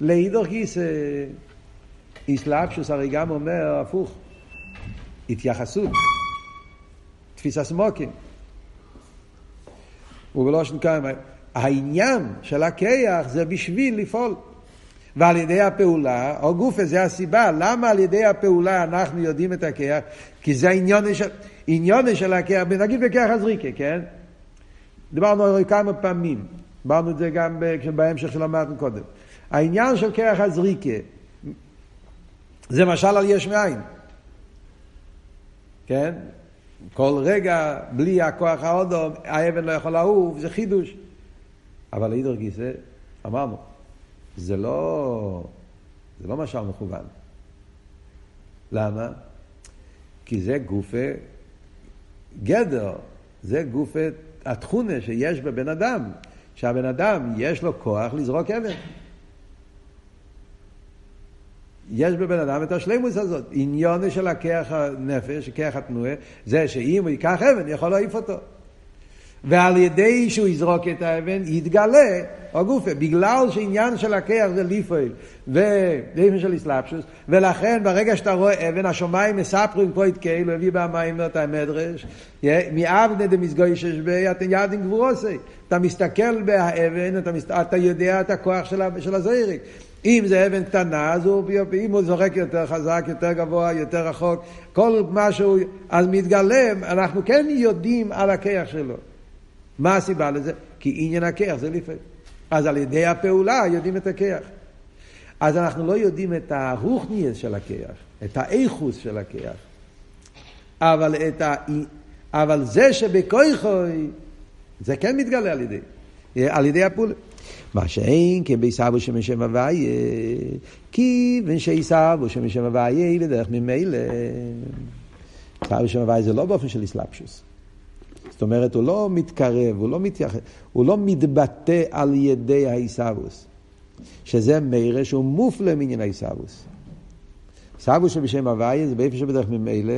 לאידוך גיס, אסלאפשוס הרי גם אומר הפוך, התייחסות, תפיסה סמוקים. ובלושן כמה, העניין של הכיח זה בשביל לפעול. ועל ידי הפעולה, או גופה, זה הסיבה, למה על ידי הפעולה אנחנו יודעים את הכיח? כי זה העניון של, עניון של הכיח, נגיד בכיח הזריקה, כן? דיברנו על כמה פעמים, דיברנו את זה גם בהמשך שלמדנו קודם. העניין של כיח הזריקה, זה משל על יש מאין. כן? כל רגע, בלי הכוח האודום, האבן לא יכול לעוף, זה חידוש. אבל להידור גיסא, אמרנו, זה לא, זה לא משל מכוון. למה? כי זה גופה גדר, זה גופה התכונה שיש בבן אדם, שהבן אדם יש לו כוח לזרוק אבן. יש בבן אדם את השלימוס הזאת. עניון של הכיח הנפש, כיח התנועה, זה שאם הוא ייקח אבן, יכול להעיף אותו. ועל ידי שהוא יזרוק את האבן, יתגלה הגופה. בגלל שעניין של הכיח זה ליפויל, ואבן של אסלאפשוס, ולכן ברגע שאתה רואה אבן, השמיים מספרים פה את כאילו, הביא במים את המדרש, מאבנה דמסגוי ששבי, אתם ידעים גבורוסי. אתה מסתכל באבן, אתה, מסת... אתה יודע את הכוח של, הזעיריק. אם זה אבן קטנה, אז הוא, אם הוא זורק יותר חזק, יותר גבוה, יותר רחוק, כל משהו, אז מתגלם, אנחנו כן יודעים על הכיח שלו. מה הסיבה לזה? כי עניין הכיח זה לפעמים. אז על ידי הפעולה יודעים את הכיח. אז אנחנו לא יודעים את הרוחניאס של הכיח, את האיכוס של הכיח. אבל, ה... אבל זה שבכויכוי, זה כן מתגלה על ידי, על ידי הפעולה. מה שאין כביסבו שמשם הוויה, כיוון שיסבו שמשם הוויה בדרך ממילא. סבו שם הוויה זה לא באופן של אסלאפשוס. זאת אומרת, הוא לא מתקרב, הוא לא מתייחד, הוא לא מתבטא על ידי העיסאוווס, שזה מירה שהוא מופלא מעניין העיסאוווס. סבו שבשם הוויה זה באיפה שבדרך ממילא,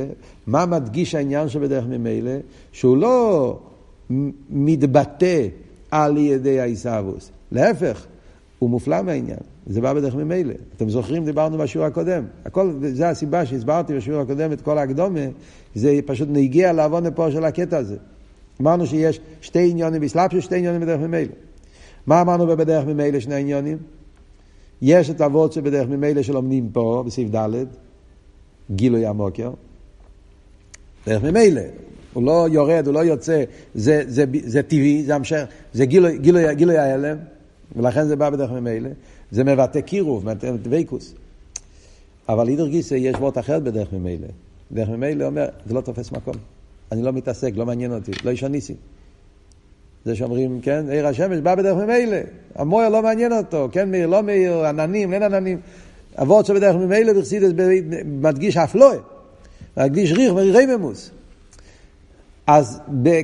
מה מדגיש העניין שבדרך ממילא? שהוא לא מתבטא על ידי העיסאוווס, להפך, הוא מופלא מהעניין, זה בא בדרך ממילא. אתם זוכרים, דיברנו בשיעור הקודם. הכל, זה הסיבה שהסברתי בשיעור הקודם את כל ההקדומה, זה פשוט נגיע לעוון לפה של הקטע הזה. אמרנו שיש שתי עניונים בסלאפשוס, שתי עניונים בדרך ממילא. מה אמרנו בדרך ממילא שני עניונים? יש את אבות שבדרך ממילא שלומדים פה, בסעיף ד', גילוי המוקר. דרך ממילא. הוא לא יורד, הוא לא יוצא, זה, זה, זה, זה טבעי, זה המשך, זה גילוי, גילוי, גילוי ההלם, ולכן זה בא בדרך ממילא. זה מבטא קירוב, מבטא דבקוס. אבל אידר גיסא יש וורט אחרת בדרך ממילא. דרך ממילא אומר, זה לא תופס מקום. אני לא מתעסק, לא מעניין אותי, לא איש הניסי. זה שאומרים, כן, עיר השמש בא בדרך ממילא, המויר לא מעניין אותו, כן מאיר, לא מאיר, עננים, אין עננים. אבות שבדרך ממילא בחסידס מדגיש אף לא, מדגיש ריח וריממוס. אז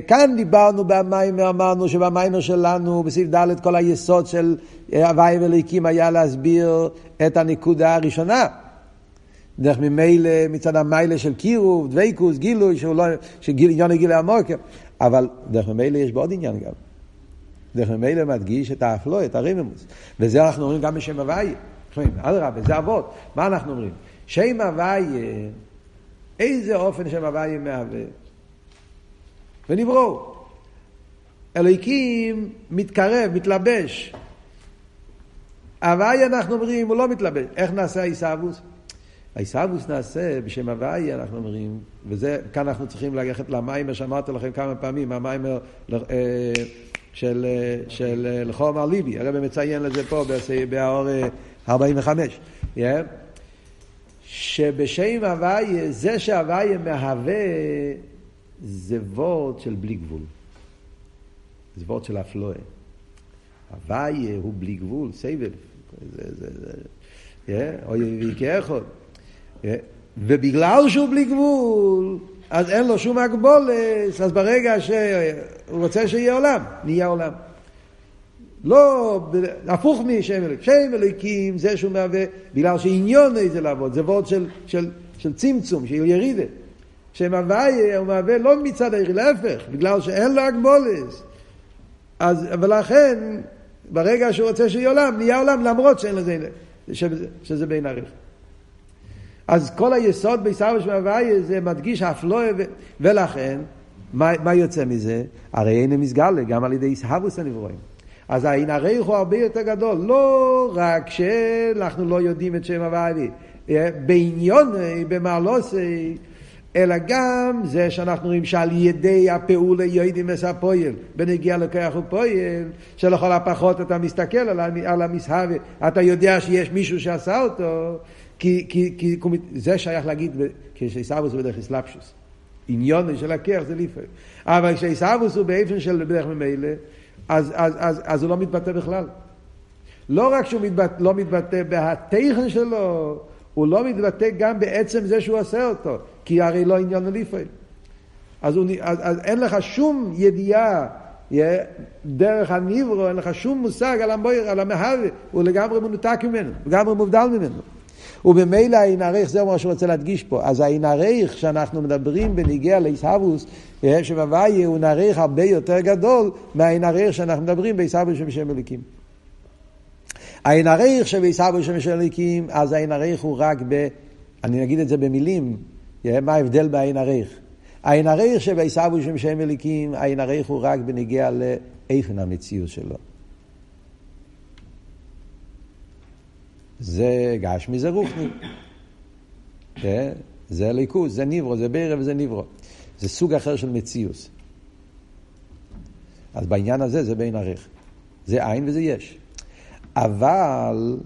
כאן דיברנו במיימר, אמרנו שבמיימר שלנו, בסעיף ד', כל היסוד של הוואי ואליקים היה להסביר את הנקודה הראשונה. דרך ממילא מצד המיילה של קירוב, דבייקוס, גילוי, שהוא לא, שעניין הגיל עמוק, אבל דרך ממילא יש בו עוד עניין גם. דרך ממילא מדגיש את האפלו, את הריממוס. וזה אנחנו אומרים גם בשם הוויה. אדרבה, זה אבות. מה אנחנו אומרים? שם הוויה, איזה אופן שם הוויה מהווה? ונבראו. אלוהיקים מתקרב, מתלבש. הוויה אנחנו אומרים, הוא לא מתלבש. איך נעשה העיסאוווס? העיסאוווס נעשה בשם הוויה, אנחנו אומרים, וזה, כאן אנחנו צריכים ללכת למים, שאמרתי לכם כמה פעמים, המים אה, של, של לחומר ליבי, הרב מציין לזה פה באור 45, yeah. שבשם הוויה, זה שהוויה מהווה, זה וורד של בלי גבול. זה וורד של אפלואה. הוויה הוא בלי גבול, סייבל. זה, זה, זה, אוי ויקה אחד. ובגלל שהוא בלי גבול, אז אין לו שום הגבולת, אז ברגע שהוא רוצה שיהיה עולם, נהיה עולם. לא, הפוך משם אלוקים. שם אלוקים זה שהוא מהווה, בגלל שעניון זה לעבוד, זה וורד של, של, של צמצום, של ירידה. שם הוויה הוא מהווה לא מצד העיר, להפך, בגלל שאין לו הגבולת. אז, ולכן, ברגע שהוא רוצה שיהיה עולם, נהיה עולם למרות שאין לזה, שזה, שזה בין עריך. אז כל היסוד בעיסאוויש והוויה זה מדגיש אף לא, ולכן, מה, מה יוצא מזה? הרי אין מסגלה גם על ידי עיסאוויס הנברואים. אז העין הריך הוא הרבה יותר גדול. לא רק שאנחנו לא יודעים את שם הוואי, בעניון, במעלוסי, אלא גם זה שאנחנו רואים שעל ידי הפעולה יוידים את הפועל, בנגיע לכוח ופועל, שלכל הפחות אתה מסתכל על, על המסהבה, אתה יודע שיש מישהו שעשה אותו, כי, כי, כי זה שייך להגיד כשעיסאוווס הוא בדרך אסלאפשוס. עניון של הכיח זה לפעמים. אבל כשעיסאוווס הוא באופן של בדרך ממילא, אז, אז, אז, אז הוא לא מתבטא בכלל. לא רק שהוא מתבטא, לא מתבטא בהתכן שלו, הוא לא מתבטא גם בעצם זה שהוא עושה אותו, כי הרי לא עניין לפעמים. אז, הוא, אז, אז אין לך שום ידיעה דרך הניברו, אין לך שום מושג על המהווה, הוא לגמרי מנותק ממנו, לגמרי מובדל ממנו. וממילא העין הריך, זהו מה שהוא רוצה להדגיש פה. אז העין הריך שאנחנו מדברים בניגיע לעיסאוווס, שבהוויה הוא נריך הרבה יותר גדול מהעין הריך שאנחנו מדברים בעיסאוווס שבשם אליקים. העין הריך שבעיסאוווס שבשם אליקים, אז העין הריך הוא רק ב... אני אגיד את זה במילים, מה ההבדל בעין הריך. העין הריך שבעיסאוווס שבשם אליקים, העין הריך הוא רק בניגיע לאיפן המציאות שלו. זה גשמי, זה רוחני. כן? זה ליכוז, זה ניברו, זה בירה וזה ניברו. זה סוג אחר של מציאוס. אז בעניין הזה זה בין ערך. זה עין וזה יש. אבל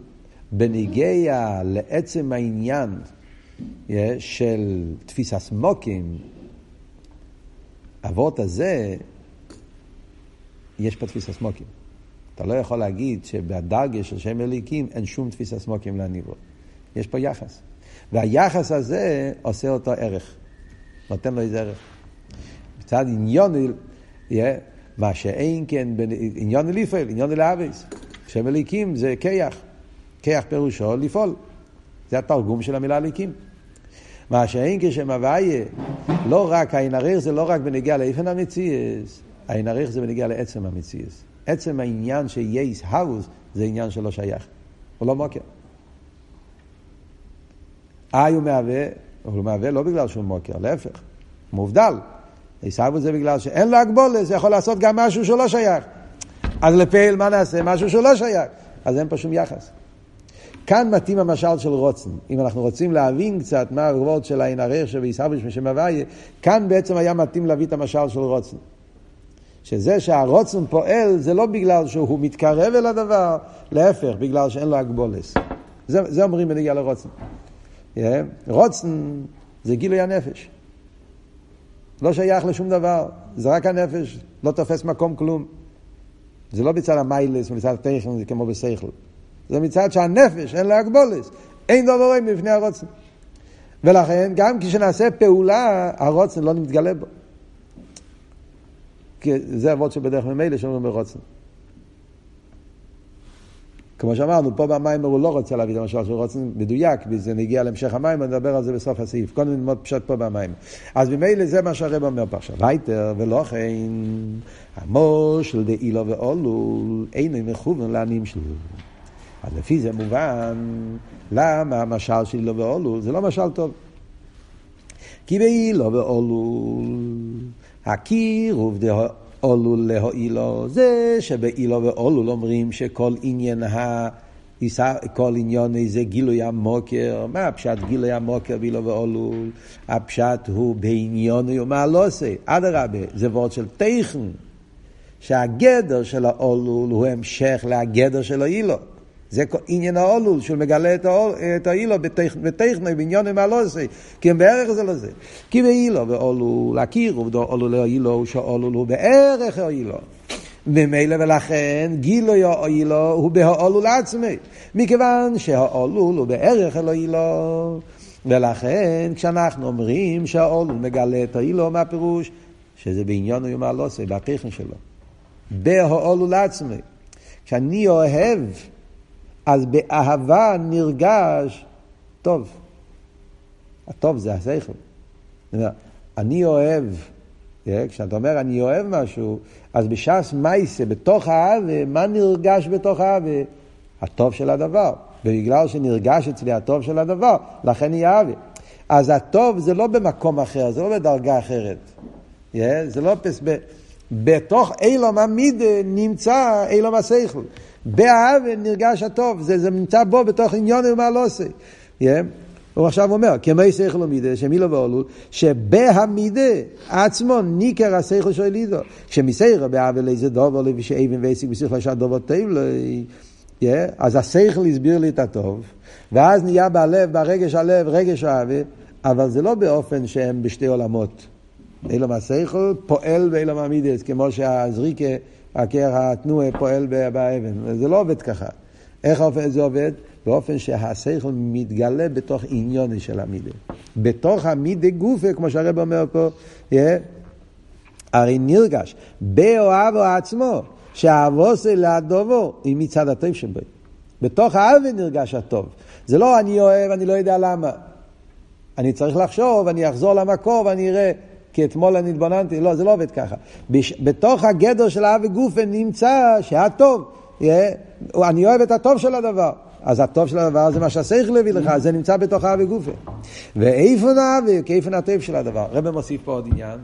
בניגיע לעצם העניין של תפיסה סמוקים, אבות הזה, יש פה תפיסה סמוקים. אתה לא יכול להגיד שבדרגה של שם אליקים אין שום תפיסה סמוקים להניבו. יש פה יחס. והיחס הזה עושה אותו ערך. נותן לו איזה ערך. מצד עניון, מה שאין כן, עניון לפעול, עניון לאביס. שם אליקים זה כיח. כיח פירושו לפעול. זה התרגום של המילה אליקים. מה שאין כשם הוויה, לא רק, העין הריך זה לא רק בנגיע לאיפן המציאס, העין הריך זה בנגיע לעצם המציאס. עצם העניין שיש האוס זה עניין שלא שייך. הוא לא מוקר. איי הוא מהווה, הוא מהווה לא בגלל שהוא מוקר, להפך, מובדל. עיסאוו זה בגלל שאין לו הגבולת, זה יכול לעשות גם משהו שלא שייך. אז לפעיל מה נעשה? משהו שלא שייך. אז אין פה שום יחס. כאן מתאים המשל של רוצן. אם אנחנו רוצים להבין קצת מה הגבולות של העין הריח שבעיסאוו בשם הוויה, כאן בעצם היה מתאים להביא את המשל של רוצן. שזה שהרוצן פועל זה לא בגלל שהוא מתקרב אל הדבר, להפך, בגלל שאין לו הגבולס. זה, זה אומרים בנגיע לרוצן. Yeah. רוצן זה גילוי הנפש. לא שייך לשום דבר, זה רק הנפש, לא תופס מקום כלום. זה לא מצד המיילס ומצד הטכן, זה כמו בשכל. זה מצד שהנפש, אין לו הגבולס. אין דבורים בפני הרוצן. ולכן, גם כשנעשה פעולה, הרוצן לא מתגלה בו. זה אבות שבדרך ממילא שאומרים ברוצן. כמו שאמרנו, פה במים הוא לא רוצה להביא את המשל של רוצן מדויק, וזה נגיע להמשך המים, נדבר על זה בסוף הסעיף. קודם נלמוד פשוט פה במים. אז ממילא זה מה שהרב אומר פה עכשיו. וייטר ולא כן, המור של דאילו ואולול אינו מכוון לעניים שלו. אז לפי זה מובן, למה המשל של אילו ואולול זה לא משל טוב. כי באילו ואולול הקירוב דאולול להועילו, זה שבאילו ואולול אומרים שכל עניין ה... כל עניון זה גילוי המוקר, מה הפשט גילוי המוקר באילו ואולול? הפשט הוא בעניון ומה לא עושה, אדרבה, זה וורד של טכן, שהגדר של האולול הוא המשך לגדר של האילו. זה עניין האולול, שהוא מגלה את האילו בעניונים מה לא עושה, כי הם בערך זה לא זה. כי באילו ואולול, הכירו אולול האילו, שאולול הוא בערך האילו. ממילא ולכן גילוי האילו הוא בהאולול עצמי. מכיוון שהאולול הוא בערך האילו. ולכן כשאנחנו אומרים שהאולול מגלה את האילו, מה הפירוש? שזה בעניון הוא עושה, בטכן שלו. בהאולול עצמי. כשאני אוהב אז באהבה נרגש טוב. הטוב זה השכל. אני אוהב, אה, כשאתה אומר אני אוהב משהו, אז בש"ס מייסה, בתוך האהבה, מה נרגש בתוך האהבה? הטוב של הדבר. ובגלל שנרגש אצלי הטוב של הדבר, לכן היא אהבה. אז הטוב זה לא במקום אחר, זה לא בדרגה אחרת. Yeah, זה לא פס. בתוך אילום המידה נמצא אילום השכל. באהבה נרגש הטוב, זה, זה נמצא בו בתוך עניון ומה לא עושה. Yeah. הוא עכשיו אומר, כמי שכל ומידה, שמילו ואולול, שבהמידה עצמו ניקר השכל של לידו. כשמסיירה באהבה לאיזה דובר, לפי שאבן ועסק בשכל לשעת דובר טוב, yeah, אז השכל הסביר לי את הטוב, ואז נהיה בלב, ברגש הלב, רגש האהבה, אבל זה לא באופן שהם בשתי עולמות. אילום השכל פועל באילום המידס, כמו שהזריקה, התנועה פועל באבן. זה לא עובד ככה. איך זה עובד? באופן שהשכל מתגלה בתוך עניוני של המידה. בתוך המידה גופה, כמו שהרב אומר פה, yeah, הרי נרגש באוהבו עצמו, שהאבוסי להדובו היא מצד הטוב שבו. בתוך האבן נרגש הטוב. זה לא אני אוהב, אני לא יודע למה. אני צריך לחשוב, אני אחזור למקור ואני אראה, כי אתמול אני התבוננתי, לא, זה לא עובד ככה. בש, בתוך הגדר של האב וגופה נמצא שהטוב, yeah, אני אוהב את הטוב של הדבר. אז הטוב של הדבר זה מה שהשכל הביא לך, זה נמצא בתוך האב וגופה. ואיפה נאווה, כאיפה הטוב של הדבר. רבי מוסיף פה עוד עניין.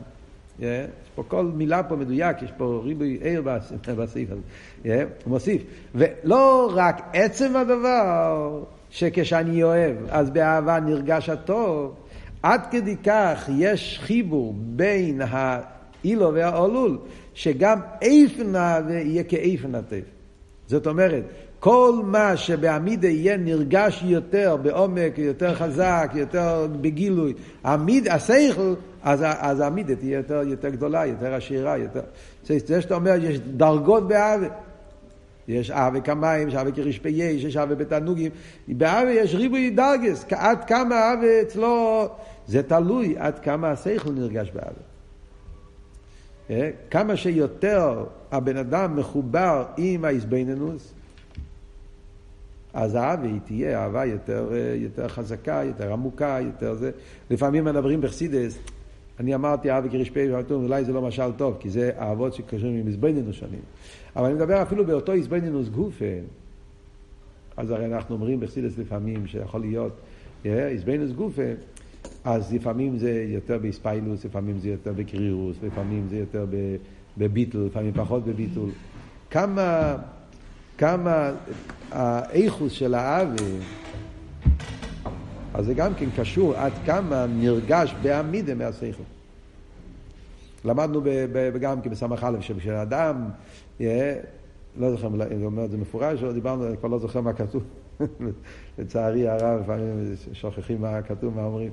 Yeah, יש פה כל מילה פה מדויק, יש פה ריבוי עיר [laughs] בסעיף הזה. Yeah, הוא מוסיף. ולא רק עצם הדבר, שכשאני אוהב, אז באהבה נרגש הטוב, עד כדי כך יש חיבור בין האילו והאולול, שגם איפן יהיה כאיפן הטוב. זאת אומרת, כל מה שבעמידה יהיה נרגש יותר בעומק, יותר חזק, יותר בגילוי, עמיד, השכל, אז, אז העמידה תהיה יותר, יותר גדולה, יותר עשירה, יותר... זה שאתה אומר, יש דרגות באהבה. יש אהבה כמים, יש אהבה כרשפי יש, יש אהבה בתענוגים. באהבה יש ריבוי דרגס, עד כמה אהבה אצלו, זה תלוי עד כמה השכל נרגש באהבה. אה? כמה שיותר הבן אדם מחובר עם האיזבנינוס, אז האהבה היא תהיה אהבה יותר, אה, יותר חזקה, יותר עמוקה, יותר זה. לפעמים מדברים בחסידס, אני אמרתי אהבה כרשפי אולי זה לא משל טוב, כי זה אהבות שקשורים עם איזבנינוס שונים. אבל אני מדבר אפילו באותו איזבנינוס גופה, אז הרי אנחנו אומרים בחסידס לפעמים שיכול להיות איזבנינוס גופה, אז לפעמים זה יותר באספיילוס, לפעמים זה יותר בקרירוס, לפעמים זה יותר בביטול, לפעמים פחות בביטול. כמה, כמה האיכוס של האבי, אז זה גם כן קשור עד כמה נרגש בעמידה מהשכל. למדנו גם כן בסמך א' שבשביל אדם, לא זוכר אם הוא אומר את זה מפורש או דיברנו, אני כבר לא זוכר מה כתוב. [laughs] לצערי הרב, לפעמים שוכחים מה כתוב, מה אומרים.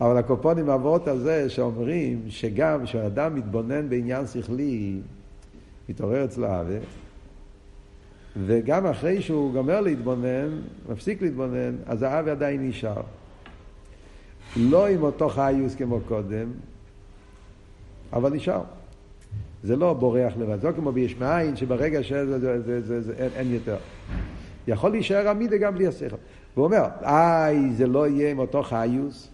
אבל הקופונים אבות על זה שאומרים שגם כשאדם מתבונן בעניין שכלי, מתעורר אצלו אהבה, וגם אחרי שהוא גומר להתבונן, מפסיק להתבונן, אז האהבה עדיין נשאר. לא עם אותו חיוס כמו קודם, אבל נשאר. זה לא בורח לבד, זה לא כמו ביש מאין, שברגע שזה זה, זה, זה, זה, אין, אין יותר. יכול להישאר עמידה גם בלי השכל. והוא אומר, איי, זה לא יהיה עם אותו חיוס,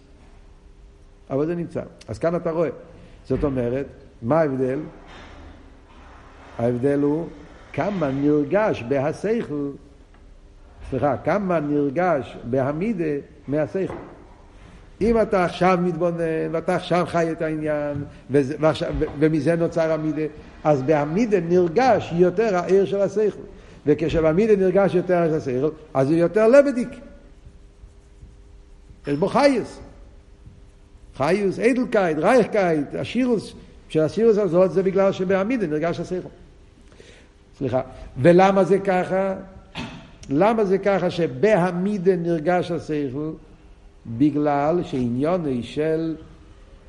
אבל זה נמצא. אז כאן אתה רואה. זאת אומרת, מה ההבדל? ההבדל הוא כמה נרגש בהשכל, סליחה, כמה נרגש בהמידה מהשכל. אם אתה עכשיו מתבונן, ואתה עכשיו חי את העניין, וזה, ועכשיו, ומזה נוצר המידה, אז בהמידה נרגש יותר העיר של השכל. וכשבמידה נרגש יותר העיר של השכל, אז הוא יותר לבדיק. יש בו חייס. חייס, אדלקייט, רייכקייט, השירוס, של השירוס הזאת זה בגלל שבהמידה נרגש השכל. סליחה. ולמה זה ככה? למה זה ככה שבהמידה נרגש השכל? בגלל שעניוני של,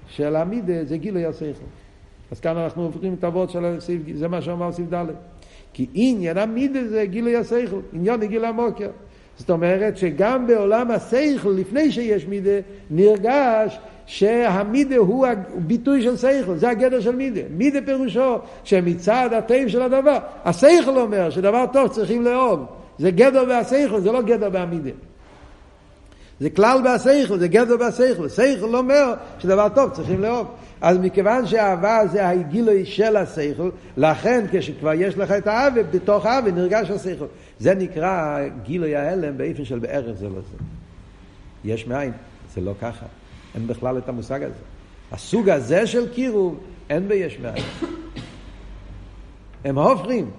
של המידה זה גילוי השכל. אז כאן אנחנו עוברים את הוורד של הסעיף, זה מה שאמר סעיף ד'. כי עניין המידה זה גילוי השכל, עניון גילוי המוקר. זאת אומרת שגם בעולם השכל, לפני שיש מידה, נרגש שהמידה הוא הביטוי של שכל, זה הגדר של מידה. מידה פירושו שמצד הטבע של הדבר, השכל אומר שדבר טוב צריכים לאהוב. זה גדר והשכל, זה לא גדר והמידה. זה כלל בהשכל, זה גדר בהשכל. שכל אומר שדבר טוב צריכים לאהוב. אז מכיוון שהאהבה זה הגילוי של השכל, לכן כשכבר יש לך את האהבה, בתוך האהבה נרגש השכל. זה נקרא גילוי ההלם באופן של בערך זה לא זה. יש מאין, זה לא ככה. אין בכלל את המושג הזה. הסוג הזה של קירוב אין ביש מאין. הם הופכים,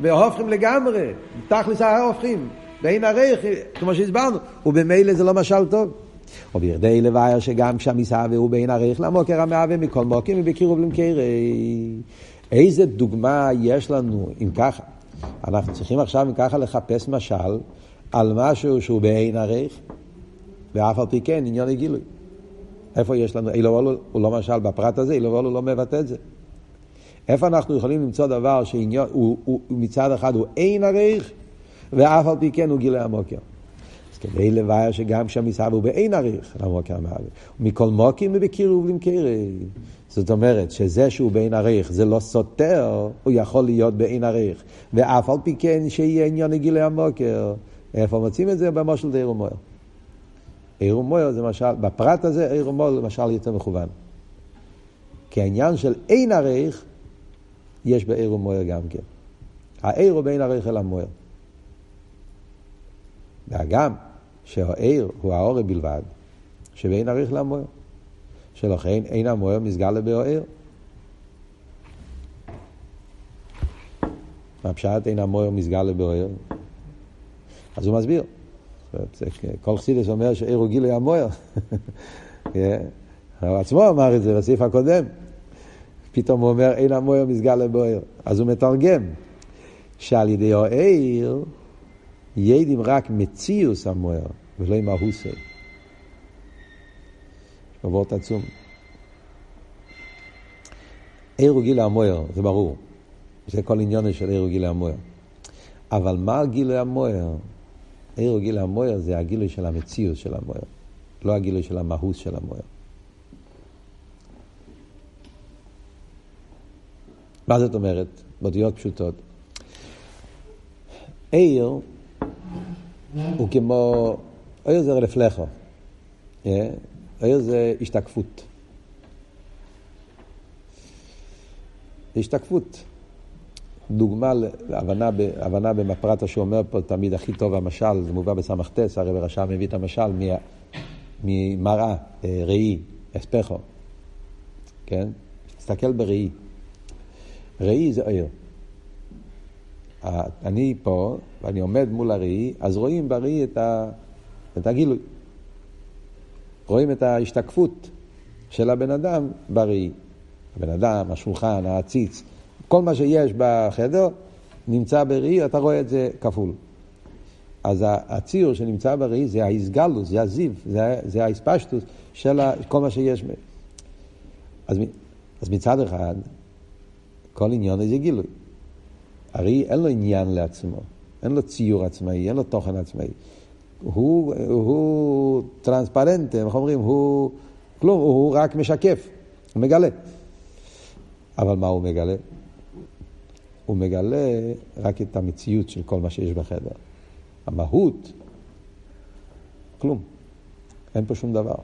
והופכים לגמרי, תכלס ההופכים, בעין הריח, כמו שהסברנו, ובמילא זה לא משל טוב. ובירדי לבייר שגם כשהמסעווה הוא בעין הריח למוקר המהווה מכל מוקים ובקירוב למקרי. איזה דוגמה יש לנו אם ככה? אנחנו צריכים עכשיו אם ככה לחפש משל על משהו שהוא בעין הריח, ואף על פי כן עניון הגילוי. איפה יש לנו, אילו וולו הוא לא משל בפרט הזה, אילו וולו לא מבטא את זה. איפה אנחנו יכולים למצוא דבר שעניון, הוא, הוא, הוא מצד אחד הוא אין עריך, ואף על פי כן הוא גילה המוקר. אז כדי לבאר שגם כשהמסעב הוא באין עריך, למוקר המערב. מכל מוקים ובקירוב למקרי. זאת אומרת, שזה שהוא באין עריך זה לא סותר, הוא יכול להיות באין עריך. ואף על פי כן שיהיה עניון גילה המוקר. איפה מוצאים את זה? במושל די רומויר. עיר ומויר זה משל, בפרט הזה עיר ומויר זה משל יותר מכוון. כי העניין של אין עריך, יש בעיר ומויר גם כן. העיר הוא בין עריך אל המויר. והגם שהעיר הוא העורר בלבד, שבין עריך למויר. שלכן אין המויר מסגל לבאו עיר. מה פשט אין המויר מסגל לבאו עיר? אז הוא מסביר. כל חסידס אומר שעיר הוא גילוי המויר. הוא עצמו אמר את זה בסעיף הקודם. פתאום הוא אומר אין המויר מסגל לבויר. אז הוא מתרגם שעל ידי העיר ידים רק מציוס המויר ולא עם ההוסי. עבורת עצום. עיר הוא גילוי המויר, זה ברור. זה כל עניון של עיר הוא גילוי המויר. אבל מה גילוי המויר? עיר הוא גילוי המויר זה הגילוי של המציאות של המויר, לא הגילוי של המהות של המויר. מה זאת אומרת? באותיות פשוטות. עיר הוא כמו, עיר זה רפלכו, עיר זה השתקפות. השתקפות. דוגמה להבנה הבנה במפרטה שאומר פה תמיד הכי טוב המשל, זה מובא בסמ"ט, הרי ברשם מביא את המשל ממראה, אה, ראי, אספכו, כן? תסתכל בראי. ראי זה עיר. אני פה, ואני עומד מול הראי, אז רואים בראי את, ה, את הגילוי. רואים את ההשתקפות של הבן אדם בראי. הבן אדם, השולחן, העציץ, כל מה שיש בחדר נמצא בראי, אתה רואה את זה כפול. אז הציור שנמצא בראי זה האיסגלוס, זה הזיו, זה, זה האספשטוס של כל מה שיש. אז, אז מצד אחד, כל עניין זה גילוי. הרי אין לו עניין לעצמו, אין לו ציור עצמאי, אין לו תוכן עצמאי. הוא, הוא טרנספרנטי, איך אומרים? הוא כלום, הוא רק משקף, הוא מגלה. אבל מה הוא מגלה? הוא מגלה רק את המציאות של כל מה שיש בחדר. המהות, כלום. אין פה שום דבר.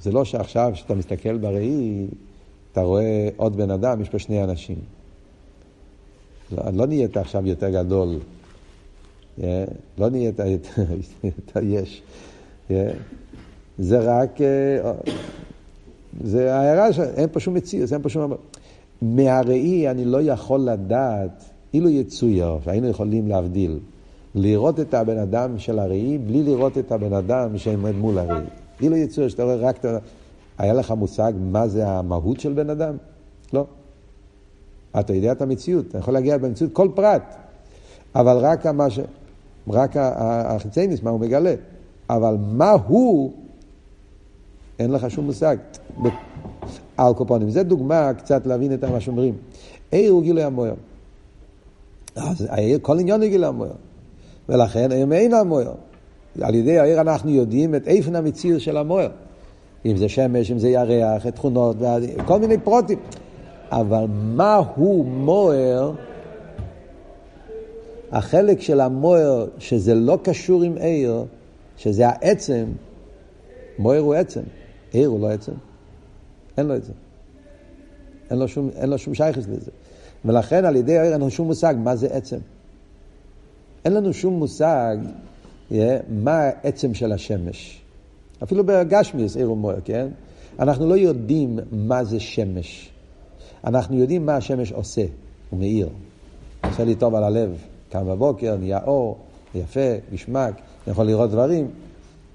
זה לא שעכשיו, כשאתה מסתכל בראי, אתה רואה עוד בן אדם, יש פה שני אנשים. לא, לא נהיית עכשיו יותר גדול. Yeah, לא נהיית [laughs] יותר יש. Yeah. זה רק, uh, זה ההערה, אין פה שום מציאות, אין פה שום... מהראי אני לא יכול לדעת, אילו יצויר, שהיינו יכולים להבדיל, לראות את הבן אדם של הראי בלי לראות את הבן אדם שעומד מול הראי. אילו יצויר שאתה רואה רק. היה לך מושג מה זה המהות של בן אדם? לא. אתה יודע את המציאות, אתה יכול להגיע במציאות כל פרט, אבל רק מה ש... רק החיצייניס, מה הוא מגלה. אבל מה הוא, אין לך שום מושג. אלקופונים. זה דוגמה קצת להבין את מה שאומרים. עיר הוא גילוי המויר. אז העיר, כל עניין הוא גילוי המויר. ולכן העיר מעין המויר. על ידי העיר אנחנו יודעים את איפן המציאות של המויר. אם זה שמש, אם זה ירח, את תכונות, כל מיני פרוטים. אבל מה הוא מויר? החלק של המויר, שזה לא קשור עם עיר, שזה העצם, מויר הוא עצם, עיר הוא לא עצם. אין לו את זה. אין לו שום, אין לו שום שייכס לזה. ולכן על ידי העיר אין לנו שום מושג מה זה עצם. אין לנו שום מושג yeah, מה העצם של השמש. אפילו בגשמיס עיר ומוער, כן? אנחנו לא יודעים מה זה שמש. אנחנו יודעים מה השמש עושה, הוא מאיר. עושה לי טוב על הלב. קם בבוקר, נהיה אור, יפה, גשמק, אני יכול לראות דברים,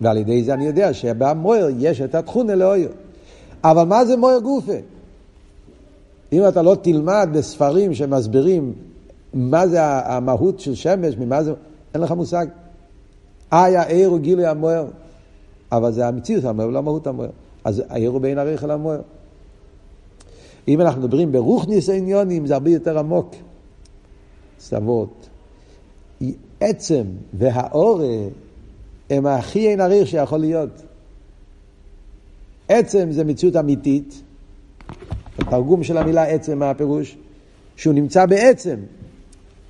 ועל ידי זה אני יודע שבמויר יש את התכונה לאויר. אבל מה זה מויר גופה? אם אתה לא תלמד בספרים שמסבירים מה זה המהות של שמש, ממה זה, אין לך מושג. איה העיר הוא גילוי המויר, אבל זה המציאות המויר, לא המהות המויר. אז העיר הוא בין אל המויר. אם אנחנו מדברים ברוכניס עניונים, זה הרבה יותר עמוק. סבות. עצם והאורה הם הכי אין עריך שיכול להיות. עצם זה מציאות אמיתית. התרגום של המילה עצם, מה הפירוש? שהוא נמצא בעצם.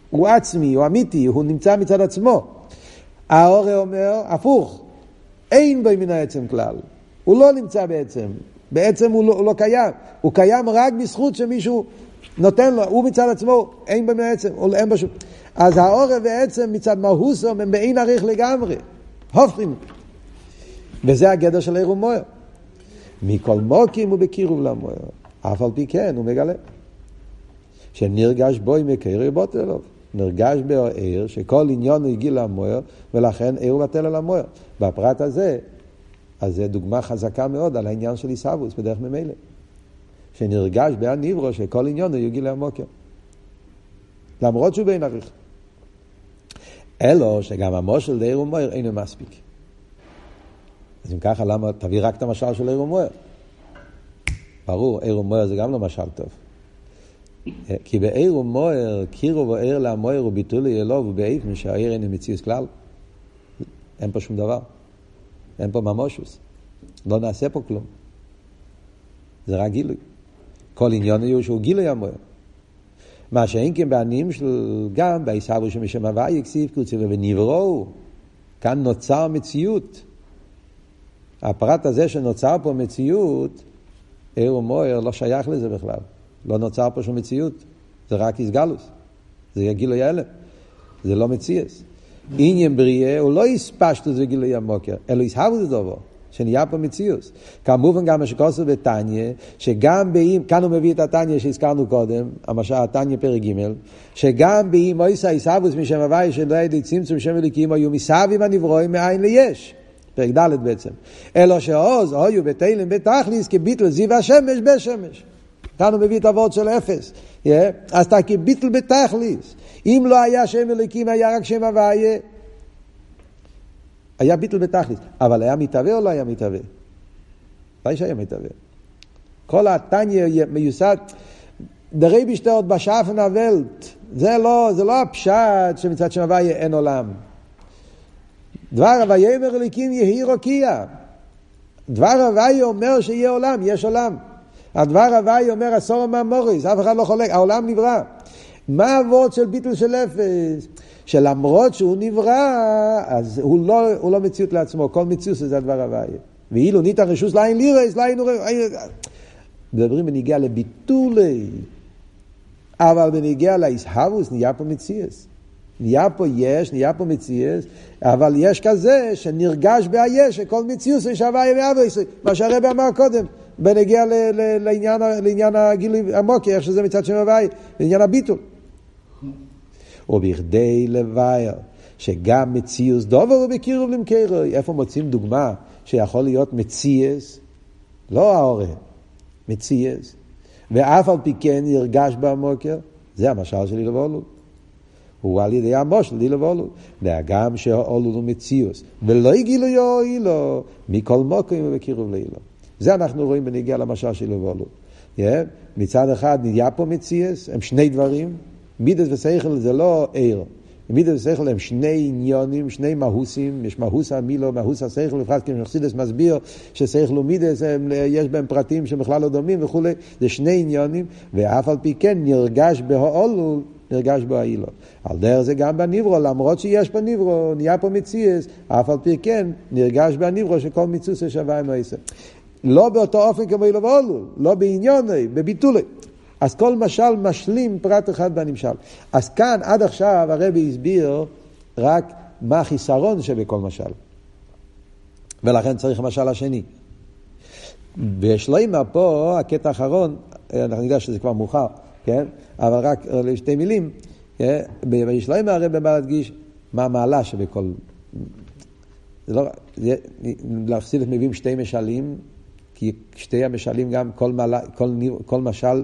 הוא עצמי, הוא אמיתי, הוא נמצא מצד עצמו. האורה אומר, הפוך, אין בו מן העצם כלל. הוא לא נמצא בעצם. בעצם הוא לא, הוא לא קיים. הוא קיים רק בזכות שמישהו נותן לו, הוא מצד עצמו, אין בו מן העצם, אין בו שום... אז האורה ועצם מצד מהוסו הם באין עריך לגמרי. הופכים. וזה הגדר של עיר ומויר. מכל מוקים הוא בקירוב למויר. אף על פי כן הוא מגלה. שנרגש בו עם מקיר בוטל אלוב. נרגש בו עיר שכל עניון הגיע למויר ולכן עיר ובטל על המויר. בפרט הזה, אז זו דוגמה חזקה מאוד על העניין של עיסאוווס בדרך ממילא. שנרגש בהניברו שכל עניון הוא יגיע למוקר. למרות שהוא בין עריך. אלו שגם המושל לעיר ומויר אינו מספיק. אז אם ככה, למה תביא רק את המשל של עיר ומויר? ברור, עיר ומויר זה גם לא משל טוב. כי בעיר ומויר, קירו ועיר למויר וביטולי אלוב ובאיפן שהעיר אינו מציאוס כלל. אין פה שום דבר. אין פה ממושוס. לא נעשה פה כלום. זה רק גילוי. כל עניון הוא שהוא גילוי המויר. מה שאין כן בעניים של גם בעיסאוו שמשם הוואי הכסיב קוצי ונבראו. כאן נוצר מציאות. הפרט הזה שנוצר פה מציאות, עיר ומויר לא שייך לזה בכלל. לא נוצר פה שום מציאות. זה רק איסגלוס. זה גילוי הלם. זה לא מציאס. עניין בריאה הוא לא הספשטוס וגילוי המוקר, אלא זה דובו. שנהיה פה מציאוס. כמובן גם מה שכוסו בתניא, שגם באם, כאן הוא מביא את התניא שהזכרנו קודם, המשל התניא פרק ג', שגם באם אויסא עיסאוווס משם הוואי שלא ידי צמצום שם אליקים היו מסביב הנברואים מאין ליש. פרק ד' בעצם. אלא שעוז היו בתלם בתכליס כביטל זיו השמש בשמש. כאן הוא מביא את הוורד של אפס. אז אתה כביטל בתכליס. אם לא היה שם אליקים, היה רק שם הוויה. היה ביטל בתכלית, אבל היה מתהווה או לא היה מתהווה? ודאי שהיה מתהווה. כל התניא מיוסד, דרי בשטרות בשאפן הוולט, זה לא, זה לא הפשט שמצד שם הוויה אין עולם. דבר הוויה אומר אליקים יהי רוקיע. דבר הוויה אומר שיהיה עולם, יש עולם. הדבר הוויה אומר עשור מהמוריס, אף אחד לא חולק, העולם נברא. מה הוורד של ביטל של אפס? שלמרות שהוא נברא, אז הוא לא, הוא לא מציאות לעצמו, כל מציאות זה הדבר הוויה. ואילו ניתן רשוס לאין לירס, לאין מדברים בניגיע לביטולי, אבל בניגיע לאיסהבוס נהיה פה מציאס. נהיה פה יש, נהיה פה מציאס, אבל יש כזה שנרגש בהיש, שכל מציאוס יש הוויה ואבויס, מה שהרבא אמר קודם, בנגיע לעניין, לעניין הגילוי המוקי, איך שזה מצד שם הוויה, לעניין הביטול. ובכדי לבאר שגם מציאוס דובר הוא בקירוב למקרו. איפה מוצאים דוגמה שיכול להיות מציאס, לא האורן, מציאס, ואף על פי כן נרגש במוקר, זה המשל של אילובולו. הוא על ידי המושל אילובולו. והגם שהאולו הוא מציאוס, ולא הגילו יאילו, מכל מוקר ובקירוב לאילו. זה אנחנו רואים בנגיע למשל של אילובולו. Yeah, מצד אחד נהיה פה מציאס, הם שני דברים, מידס ושכל זה לא עיר. מידס ושכל הם שני עניונים, שני מהוסים, יש מהוס המילו, מהוס השכל, בפרט כשמחסידס מסביר ששכל ומידס יש בהם פרטים שבכלל לא דומים וכולי, זה שני עניונים, ואף על פי כן נרגש בהאולו, נרגש בו האילו. על דרך זה גם בניברו, למרות שיש פה ניברו, נהיה פה מציאס, אף על פי כן נרגש בניברו שכל מיצוס שווה עם העשר. לא באותו אופן כמו אילו ואולו, לא בעניוני, בביטולי. אז כל משל משלים פרט אחד בנמשל. אז כאן עד עכשיו הרבי הסביר רק מה החיסרון שבכל משל. ולכן צריך משל השני. בשלוימה פה, הקטע האחרון, אני יודע שזה כבר מאוחר, כן? אבל רק לשתי מילים, כן? בשלוימה הרב בא להדגיש מה המעלה שבכל... זה לא... לחסידות מביאים שתי משלים, כי שתי המשלים גם, כל, מעלה, כל, כל משל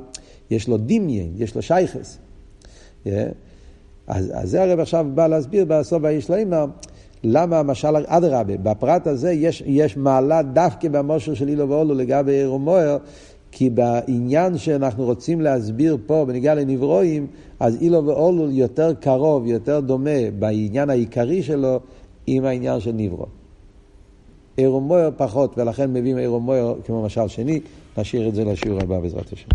יש לו דמיין, יש לו שייכס. אז, אז זה הרב עכשיו בא להסביר בסוף האיש לימה, למה המשל, אדרבה, בפרט הזה יש, יש מעלה דווקא במושר של אילו ואולו לגבי עיר ומויר, כי בעניין שאנחנו רוצים להסביר פה בניגע לנברואים, אז אילו ואולו יותר קרוב, יותר דומה בעניין העיקרי שלו עם העניין של נברו. עיר פחות, ולכן מביאים עיר כמו משל שני, נשאיר את זה לשיעור הבא בעזרת השם.